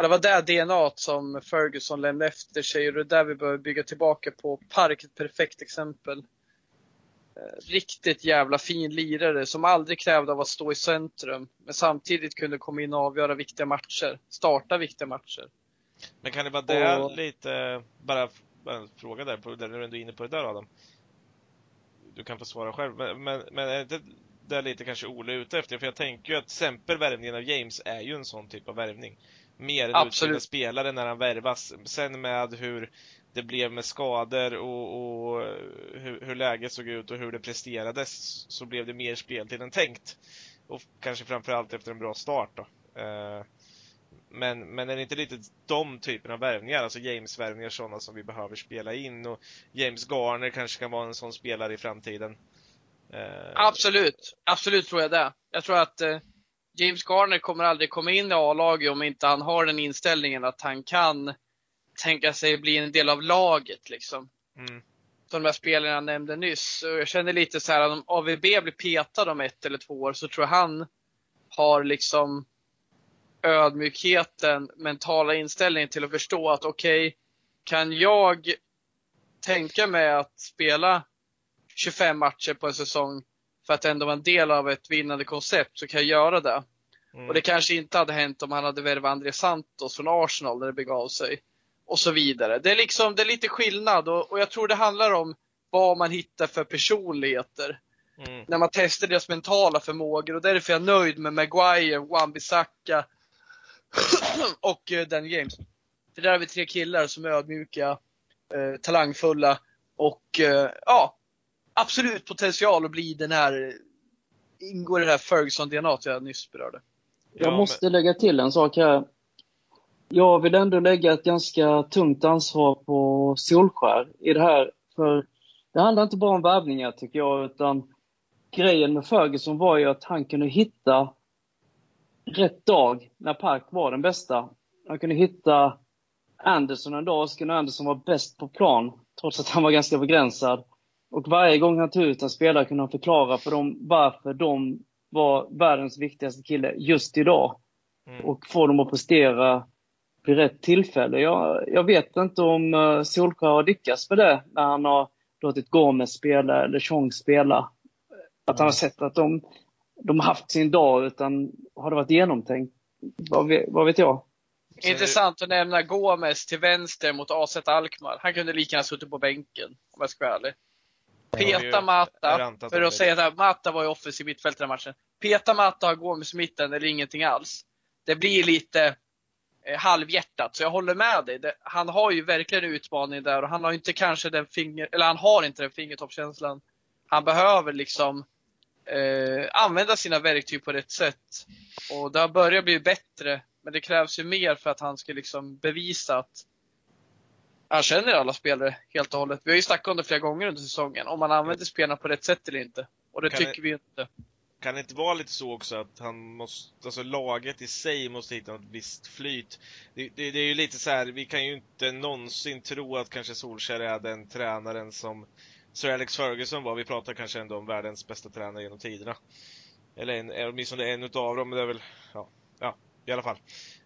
S4: det var där DNA som Ferguson lämnade efter sig och det är där vi behöver bygga tillbaka på. Park, ett perfekt exempel riktigt jävla fin lirare som aldrig krävde av att stå i centrum. Men samtidigt kunde komma in och avgöra viktiga matcher. Starta viktiga matcher.
S1: Men kan det vara det
S4: Och-
S1: lite, bara, bara en fråga där, på, där när du ändå är inne på det där Adam. Du kan få svara själv, men, men, men är det lite kanske Ole är ute efter? För jag tänker ju att exempel värvningen av James är ju en sån typ av värvning. Mer än utbildad spelare när han värvas. Sen med hur det blev med skador och, och hur, hur läget såg ut och hur det presterades så blev det mer speltid än tänkt. Och kanske framförallt efter en bra start då. Eh, men, men är det inte lite de typerna av värvningar, alltså James-värvningar sådana som vi behöver spela in och James Garner kanske kan vara en sån spelare i framtiden? Eh,
S4: Absolut, absolut tror jag det. Jag tror att eh, James Garner kommer aldrig komma in i A-laget om inte han har den inställningen att han kan tänka sig bli en del av laget liksom.
S1: Mm,
S4: de här spelarna jag nämnde nyss. Och jag känner lite så här att om AVB blir petad om ett eller två år så tror jag han har liksom ödmjukheten, mentala inställningen till att förstå att okej, kan jag tänka mig att spela 25 matcher på en säsong för att ändå vara en del av ett vinnande koncept så kan jag göra det.
S1: mm,
S4: Och det kanske inte hade hänt om han hade värvat André Santos från Arsenal när det begav sig. Och så vidare. Det är liksom, det är lite skillnad och, och jag tror det handlar om vad man hittar för personligheter.
S1: mm,
S4: När man testar deras mentala förmågor och därför är jag nöjd med Maguire, Wan-Bissaka och eh, Dan James. För där har vi tre killar som är ödmjuka, eh, talangfulla och eh, ja, absolut potential att bli den här, ingår i det här Ferguson-DNA jag nyss berörde.
S2: Jag
S1: Ja,
S2: måste lägga till en sak här. Jag vill ändå lägga ett ganska tungt ansvar på Solskär i det här. För det handlar inte bara om värvningar tycker jag, utan grejen med Ferguson var ju att han kunde hitta rätt dag när Park var den bästa. Han kunde hitta Anderson en dag, kunde Anderson vara bäst på plan, trots att han var ganska begränsad. Och varje gång han tog ut en spelare kunde han förklara för dem varför de var världens viktigaste kille just idag.
S1: mm.
S2: Och få dem att prestera vid rätt tillfälle. Jag, jag vet inte om uh, Solskjaer har lyckats med det när han har låtit Gomes spela eller Chong spela. Att han har sett att de, de har haft sin dag, utan har det varit genomtänkt? Vad vet, vad vet jag?
S4: Intressant att nämna Gomes till vänster mot AZ Alkmaar. Han kunde lika gärna suttit på bänken, om jag ska vara ärlig. Peta Mata, för att säga att Mata var ju offensiv mittfältare i den matchen. Peta Mata och Gomes mitten eller ingenting alls. Det blir lite eh, halvhjärtat, så jag håller med dig. Det, han har ju verkligen en utmaning där och han har inte kanske den finger, eller han har inte den fingertoppskänslan. Han behöver liksom eh, använda sina verktyg på rätt sätt. Och har börjat bli bättre, men det krävs ju mer för att han ska liksom bevisa att han känner alla spelare helt och hållet. Vi har ju snackat om det flera gånger under säsongen, om man använder spelarna på rätt sätt eller inte. Och det
S1: Kan
S4: tycker
S1: det-
S4: vi inte.
S1: Kan det inte vara lite så också att han måste, alltså laget i sig måste hitta något visst flyt? Det, det, det är ju lite så här, vi kan ju inte någonsin tro att kanske Solskjaer är den tränaren som Sir Alex Ferguson var. Vi pratar kanske ändå om världens bästa tränare genom tiderna. Eller en, eh, åtminstone en utav dem, men det är väl, ja, ja i alla fall.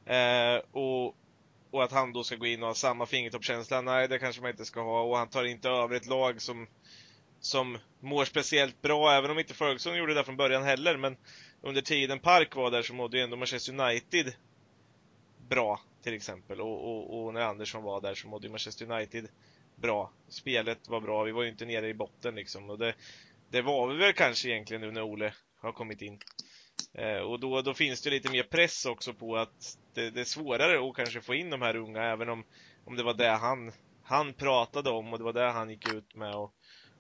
S1: Eh, och, och att han då ska gå in och ha samma fingertoppskänsla, nej det kanske man inte ska ha. Och han tar inte över ett lag som som mår speciellt bra, även om inte Ferguson gjorde det från början heller, men under tiden Park var där så mådde ju ändå Manchester United bra, till exempel. Och, och, och när Andersson var där så mådde ju Manchester United bra. Spelet var bra, vi var ju inte nere i botten liksom. Och det, det var vi väl kanske egentligen nu när Ole har kommit in. Eh, och då, då finns det lite mer press också på att det, det är svårare att kanske få in de här unga, även om, om det var det han, han pratade om och det var det han gick ut med och,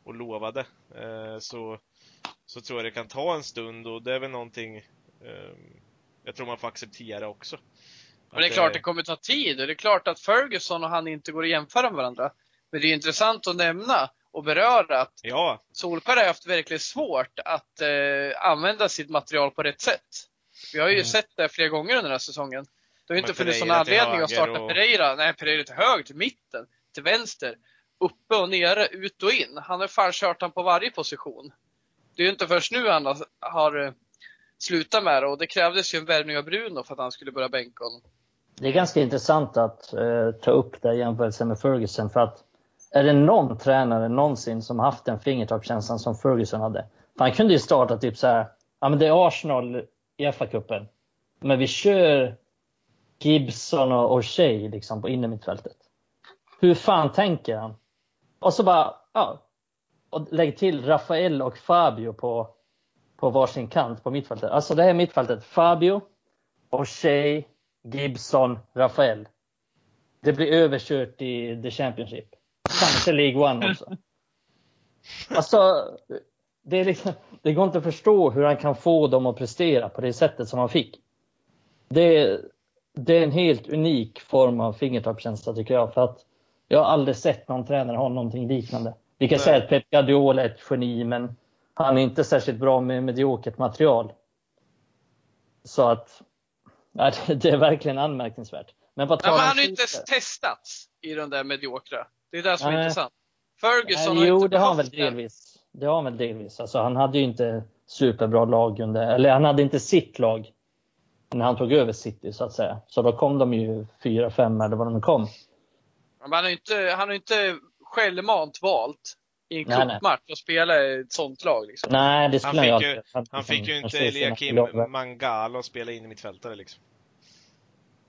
S1: och lovade. Eh, så, så tror jag det kan ta en stund och det är väl någonting eh, jag tror man får acceptera också.
S4: Men det är klart det kommer ta tid. Och det är klart att Ferguson och han inte går att jämföra med varandra. Men det är intressant att nämna och beröra att
S1: Ja,
S4: Solskjaer har haft verkligen svårt att eh, använda sitt material på rätt sätt. Vi har ju
S3: Mm.
S4: sett det flera gånger under den här säsongen. Det har ju inte funnits någon anledning att starta
S1: och-
S4: Pereira. Nej, Pereira till höger, till mitten, till vänster, uppe och nere, ut och in. Han har fan kört han på varje position. Det är ju inte först nu han har, har eh, slutat med det och det krävdes ju en värvning av Bruno för att han skulle börja bänka honom.
S3: Det är ganska intressant att eh, ta upp det i jämförelse med Ferguson. För att är det någon tränare någonsin som haft den fingertoppskänslan som Ferguson hade? För han kunde ju starta typ så här, ja men det är Arsenal i FA-cupen. Men vi kör Gibson och O'Shea liksom på innermittfältet. Hur fan tänker han? Och så bara, ja. Och lägg till Rafael och Fabio på, på varsin kant på mittfältet. Alltså det här mittfältet. Fabio, O'Shea, Gibson, Rafael. Det blir överkört i the Championship. Kanske League One också. Alltså, det, är liksom, det går inte att förstå hur han kan få dem att prestera på det sättet som han fick. Det, är- det är en helt unik form av fingertoppskänsla tycker jag. För att jag har aldrig sett någon tränare ha någonting liknande. Vi kan
S1: Nej.
S3: säga att Pep Guardiola är ett geni, men han är inte särskilt bra med mediokert material. Så att, det- är verkligen anmärkningsvärt. Men tar
S4: men han har ju inte testats i den där mediokra. Det är det som är
S3: Nej.
S4: intressant. Ferguson
S3: Nej,
S4: har
S3: jo,
S4: inte
S3: det har han väl delvis. Det har han väl delvis. Alltså, han hade ju inte superbra lag under, eller han hade inte sitt lag när han tog över City så att säga. Så då kom de ju fyra, fem eller vad de kom.
S4: Men han har ju inte, han har inte självmant valt i en cupmatch att spela i ett sånt lag. Liksom.
S3: Nej, det skulle
S1: Han fick
S3: ju. Han,
S1: han fick ju inte Eliakim Mangala att spela in i mittfältare liksom.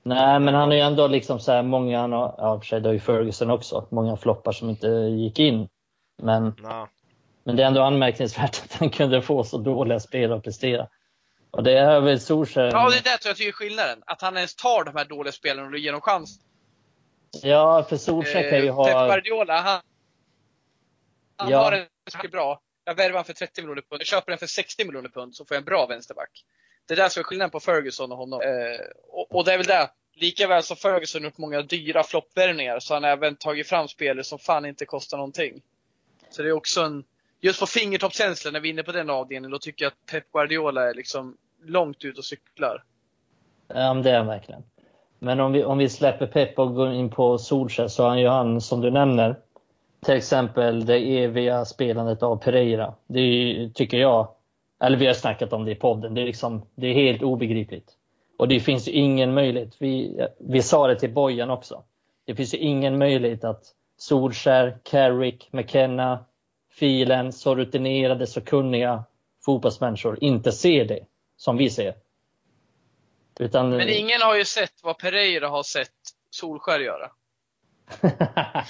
S3: Nej, men han är ju ändå liksom så här många, han har, ja för sig det har ju Ferguson också, många floppar som inte gick in. Men,
S1: Nå.
S3: men det är ändå anmärkningsvärt att han kunde få så dåliga spelare att prestera. Och det är väl Solskjaer.
S4: Ja, det är det jag tycker är skillnaden. Att han ens tar de här dåliga spelarna och ger dem chans.
S3: Ja, för Solskjaer kan ju
S4: Eh, Pep
S3: ha...
S4: Guardiola, han, han
S3: Ja.
S4: har en mycket bra. Jag värvar han för 30 miljoner pund. Jag köper den för 60 miljoner pund så får jag en bra vänsterback. Det är där som är skillnaden på Ferguson och honom. Eh, och, och det är väl det. Likaväl som Ferguson gjort många dyra floppvärvningar så har han även tagit fram spelare som fan inte kostar någonting. Så det är också en, just på fingertoppskänslan när vi är inne på den avdelningen, då tycker jag att Pep Guardiola är liksom långt ut och cyklar.
S3: Ja, men det är han verkligen. Men om vi, om vi släpper Pep och går in på Solskjaer så har han ju han, som du nämner, till exempel det eviga spelandet av Pereira. Det är, ju, tycker jag, eller vi har snackat om det i podden, det är, liksom, det är helt obegripligt. Och det finns ju ingen möjlighet, vi, vi sa det till Bojan också, det finns ju ingen möjlighet att Solskjaer, Carrick, McKenna, Filen, så rutinerade, så kunniga fotbollsmänniskor inte ser det som vi ser. Utan,
S4: Men ingen har ju sett vad Pereira har sett Solskär göra.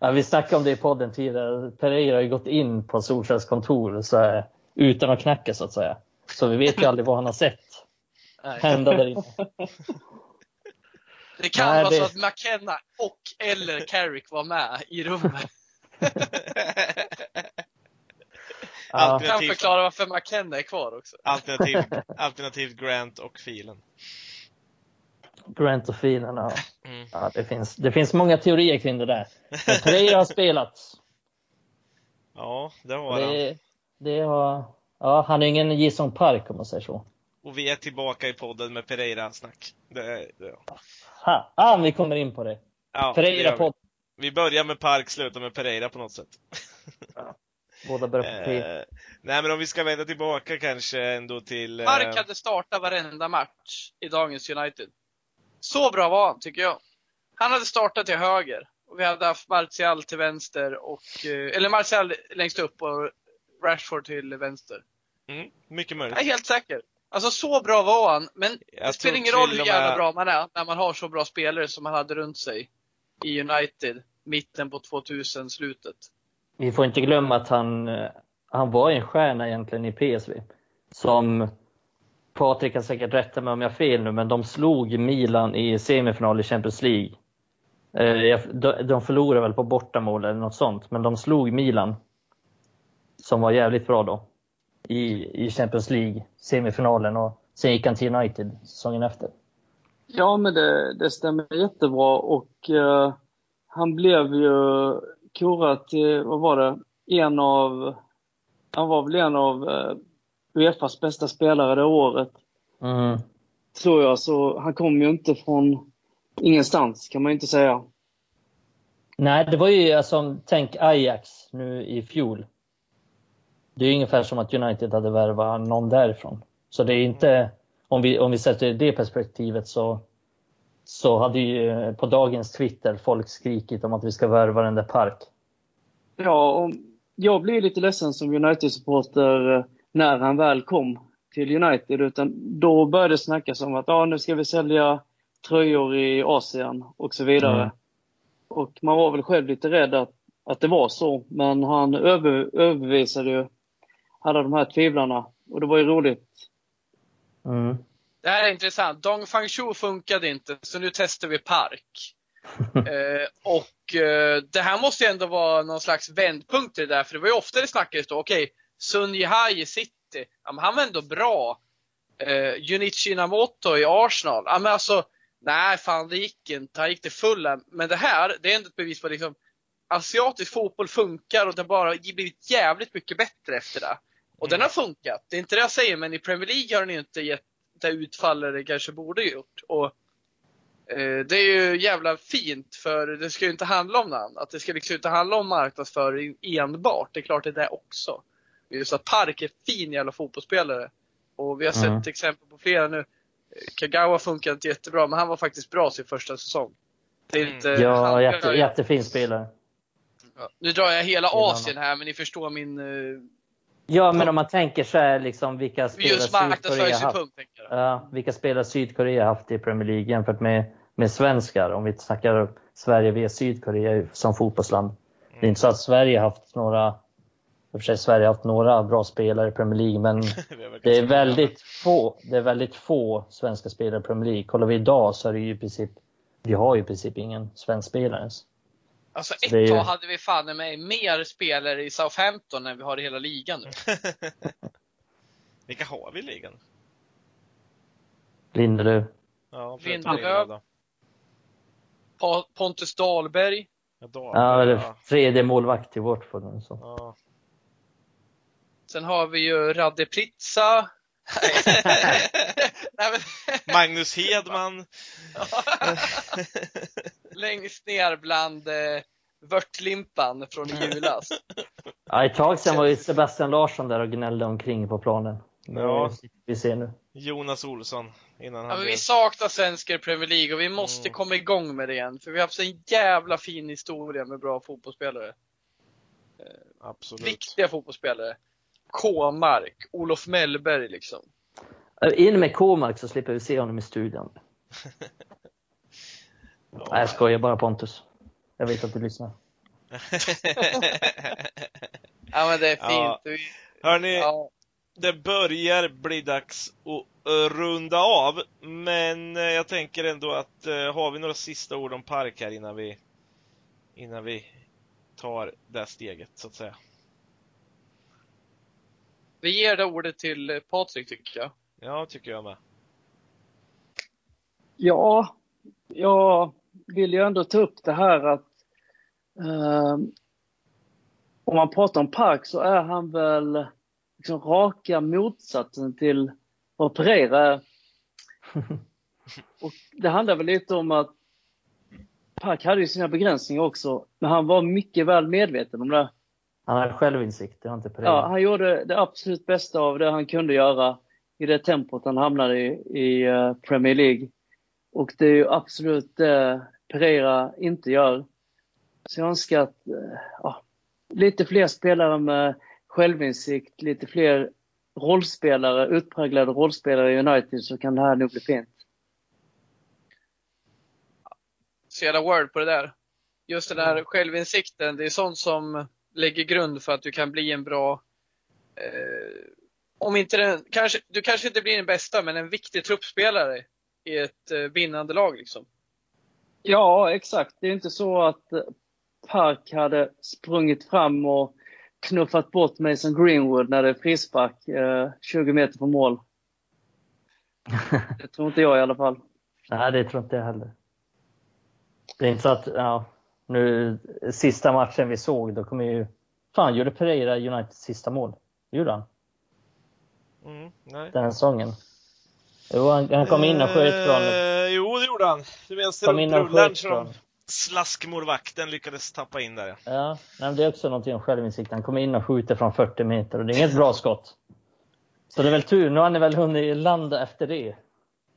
S3: ja, vi snackade om det i podden tidigare. Pereira har ju gått in på Solskärs kontor så utan att knacka så att säga. Så vi vet ju aldrig vad han har sett hända där inne.
S4: Det kan
S3: Nej,
S4: vara
S3: det-
S4: så att McKenna och eller Carrick var med i rummet.
S3: Ja,
S4: Kan förklara varför McKenna är kvar också.
S1: Alternativ, alternativt Grant och filen.
S3: Grant och filen, ja.
S1: Mm.
S3: ja det, finns, det finns många teorier kring det där. Men Pereira har spelat.
S1: Ja, det har han.
S3: Det, det har, ja, han är ingen Jason Park om man säger så.
S1: Och vi är tillbaka i podden med Pereira-snack. Det, det,
S3: Ha, ah, vi kommer in på det.
S1: ja, det gör
S3: Pereira
S1: vi. Vi börjar med Park, slutar med Pereira på något sätt.
S3: båda börjar på P.
S1: Eh, nej men om vi ska vända tillbaka kanske ändå till... eh,
S4: Park hade startat varenda match i dagens United. Så bra var han, tycker jag. Han hade startat till höger. Och vi hade haft Martial till vänster, och, eh, eller Martial längst upp och Rashford till vänster.
S1: Mm, mycket
S4: Jag
S1: möjligt.
S4: är helt säker. Alltså så bra var han, men
S1: Jag
S4: det spelar ingen roll hur jävla bra man är när man har så bra spelare som han hade runt sig i United, mitten på 2000-slutet.
S3: Vi får inte glömma att han, eh, han var en stjärna egentligen i PSV. Som Patrik kan säkert rätta mig om jag har fel nu, men de slog Milan i semifinal i Champions League. Eh, jag- de- De förlorade väl på bortamål eller något sånt, men de slog Milan. Som var jävligt bra då. I, i Champions League, semifinalen och sen gick han till United säsongen efter.
S2: Ja, men det, det stämmer jättebra och eh, han blev ju korad till, vad var det, en av, han var väl en av eh, Uefas bästa spelare det året,
S3: Mm.
S2: tror jag. Så han kom ju inte från ingenstans, kan man inte säga.
S3: Nej, det var ju alltså, tänk Ajax nu i fjol. Det är ungefär som att United hade värvat någon därifrån. Så det är inte, om vi, om vi sätter det perspektivet så, så hade ju eh, på dagens Twitter folk skrikit om att vi ska värva den där Park.
S2: Ja, och jag blev lite ledsen som United-supporter eh, när han väl kom till United. Utan då började det snackas om att ah, nu ska vi sälja tröjor i Asien och så vidare.
S3: Mm.
S2: Och man var väl själv lite rädd att, att det var så. Men han över, överbevisade ju alla de här tvivlarna. Och det var ju roligt.
S3: Mm.
S4: Det här är intressant. Dong Fang Shu funkade inte, så nu testar vi Park. eh, och eh, det här måste ju ändå vara någon slags vändpunkt i det där, för det var ju ofta det snackades då, okej, Sun Jihai i City, ja, men han var ändå bra. Eh, Junichi Inamoto i Arsenal, ja men alltså, nej fan det gick inte, han gick till fulla. Men det här, det är ändå ett bevis på liksom, asiatisk fotboll funkar och det har bara blivit jävligt mycket bättre efter det. Och den har funkat, det är inte det jag säger, men i Premier League har den inte gett det utfall det kanske borde gjort. Och eh, det är ju jävla fint för det ska ju inte handla om något annat. Det ska liksom inte handla om marknadsföring enbart. Det är klart det är det också. Just att Park är fin jävla fotbollsspelare. Och vi har sett
S3: Mm.
S4: exempel på flera nu. Kagawa funkar inte jättebra, men han var faktiskt bra sin första säsong. Det är inte,
S3: Ja,
S4: han-
S3: jätte, jättefin spelare.
S4: Ja, Nu drar jag hela Asien här, men ni förstår min, eh,
S3: Ja, men om man tänker så här, liksom, vilka spelare Sydkorea haft. Ja, vilka spelare Sydkorea haft i Premier League jämfört med, med svenskar? Om vi snackar Sverige via Sydkorea som fotbollsland. Det är inte så att Sverige haft några, för sig Sverige haft några bra spelare i Premier League, men
S1: Det
S3: det är väldigt få, det är väldigt få svenska spelare i Premier League. Kollar vi idag så är det ju i princip, vi har ju i princip ingen svensk spelare ens.
S4: Alltså
S3: Så
S4: ett
S3: ju-
S4: tag hade vi fan med mer spelare i Southampton än vi har i hela ligan nu.
S1: Vilka har vi i ligan?
S3: Lindelöf.
S1: Ja,
S4: Lindelöf. Pontus Dahlberg.
S1: Ja, då,
S3: Ja, tredje målvakt till Watford. Så.
S1: Ja.
S4: Sen har vi ju Radde Pritsa. Nej, men,
S1: Magnus Hedman.
S4: längst ner bland eh, vörtlimpan från i julas.
S3: Ja, ett tag sedan var ju Sebastian Larsson där och gnällde omkring på planen.
S1: Ja.
S3: Vi ser nu.
S1: Jonas Olsson. Innan
S4: Ja, vi saknar svenskar i Premier League och vi måste
S1: Mm.
S4: komma igång med det igen. För vi har haft en jävla fin historia med bra fotbollsspelare.
S1: Absolut.
S4: Viktiga fotbollsspelare. K-mark, Olof Mellberg liksom.
S3: In med K-mark så slipper vi se honom i studion. Nej, jag skojar bara Pontus. Jag vet att du lyssnar.
S4: Ja men det är fint.
S1: Ja. Hörni,
S4: ja,
S1: det börjar bli dags att eh, runda av, men eh, jag tänker ändå att eh, har vi några sista ord om Park här innan vi innan vi tar det steget så att säga.
S4: vi ger det ordet till Patrik tycker jag.
S1: Ja, tycker jag med.
S2: Ja, jag vill ju ändå ta upp det här att eh, om man pratar om Park så är han väl liksom raka motsatsen till vad Pereira är. Och det handlar väl lite om att Park hade ju sina begränsningar också, men han var mycket väl medveten om det.
S3: Han har självinsikt, det har inte Pereira.
S2: Ja, han gjorde det absolut bästa av det han kunde göra i det tempot han hamnade i, i eh, Premier League. Och det är ju absolut det Pereira inte gör. Så jag önskar att eh, ja, lite fler spelare med självinsikt, lite fler rollspelare, utpräglade rollspelare i United så kan det här nog bli fint.
S4: Så jävla word på det där. Just den här självinsikten, det är sånt som lägger grund för att du kan bli en bra eh, om inte den, kanske, du kanske inte blir den bästa, men en viktig truppspelare i ett eh, vinnande lag liksom.
S2: Ja, exakt. Det är inte så att eh, Park hade sprungit fram och knuffat bort Mason Greenwood när det är frispark eh, 20 meter från mål. Det tror inte jag i alla fall.
S3: Nej, det tror inte jag heller. Det är inte så att, ja, nu sista matchen vi såg, då kommer ju, fan gjorde Pereira Uniteds sista mål? Gjorde han?
S1: Mm, nej.
S3: Den säsongen? Jo, han, han kom in och sköt från,
S1: Eh, jo, det gjorde han. Du rullaren
S3: sköt
S1: som slaskmålvakten lyckades tappa in där.
S3: Ja, nej, men det är också någonting om självinsikt. Han kommer in och skjuter från 40 meter och det är inget bra skott. Så det är väl tur, nu har han väl hunnit landa efter det.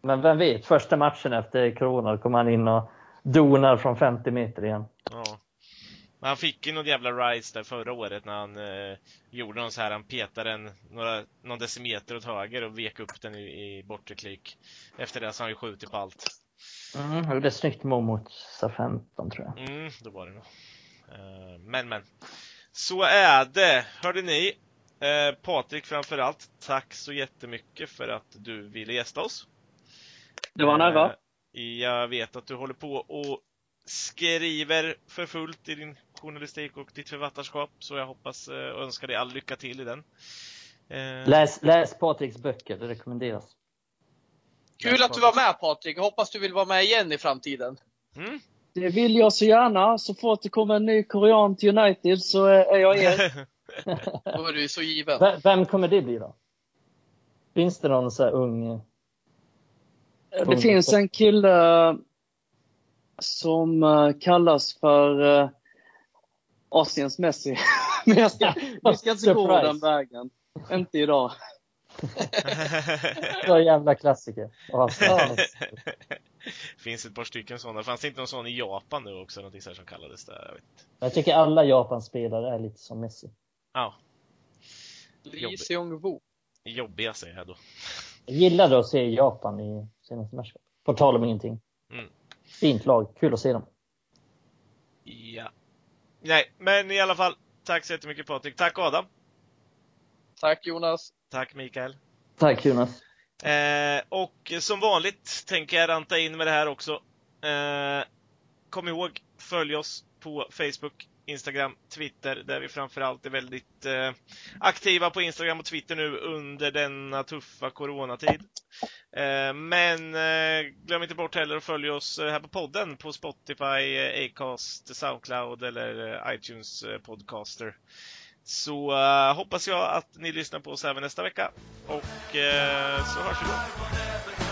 S3: Men vem vet, första matchen efter corona kommer han in och donar från 50 meter igen.
S1: Ja. Men han fick ju någon jävla rise där förra året när han eh, gjorde någon så här, han petade den några, någon decimeter åt höger och vek upp den i, i bortre klyk. Efter det så har han ju skjutit på allt.
S3: Mm, han gjorde ett snyggt mål mot SA-15 tror jag.
S1: Mm, då var det nog. Eh, men, men. Så är det. Hörde ni? Eh, Patrik framförallt, tack så jättemycket för att du ville gästa oss.
S2: Det var en ära.
S1: Eh, Jag vet att du håller på och skriver för fullt i din journalistik och ditt författarskap, så jag hoppas eh, och önskar dig all lycka till i den. Eh,
S3: Läs, läs Patriks böcker, det rekommenderas.
S4: Kul att du var med Patrik. Jag hoppas du vill vara med igen i framtiden.
S1: Mm.
S2: Det vill jag så gärna. Så fort det kommer en ny korean till United så är är jag er.
S4: Då är du så given.
S3: V- Vem kommer det bli då? Finns det någon så här ung?
S2: Det finns en kille som eh, kallas för eh, Asiens Messi. Men jag ska, vi ska inte gå den vägen. Inte idag.
S3: Så jävla klassiker.
S1: Finns ett par stycken sådana. Fanns det inte någon sån i Japan nu också? Någonting så här som kallades där? Jag vet.
S3: Jag tycker alla Japan-spelare är lite som Messi.
S1: Ja,
S4: Lee Seong-Woo.
S1: jobbiga säger jag då.
S3: Jag gillade att se Japan i senaste matchen. På tal om ingenting.
S1: Mm.
S3: Fint lag, kul att se dem.
S1: Ja. Nej, men i alla fall. Tack så jättemycket Patrik. Tack Adam.
S4: Tack Jonas.
S1: Tack Mikael.
S3: Tack Jonas.
S1: Eh, och som vanligt tänker jag ranta in med det här också. Eh, kom ihåg, följ oss på Facebook, Instagram, Twitter, där vi framförallt är väldigt eh, aktiva på Instagram och Twitter nu under denna tuffa coronatid. Eh, men eh, glöm inte bort heller att följa oss eh, här på podden på Spotify, eh, Acast, Soundcloud eller eh, iTunes eh, Podcaster. Så eh, hoppas jag att ni lyssnar på oss även nästa vecka. Och eh, så hörs vi då.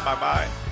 S1: Bye bye!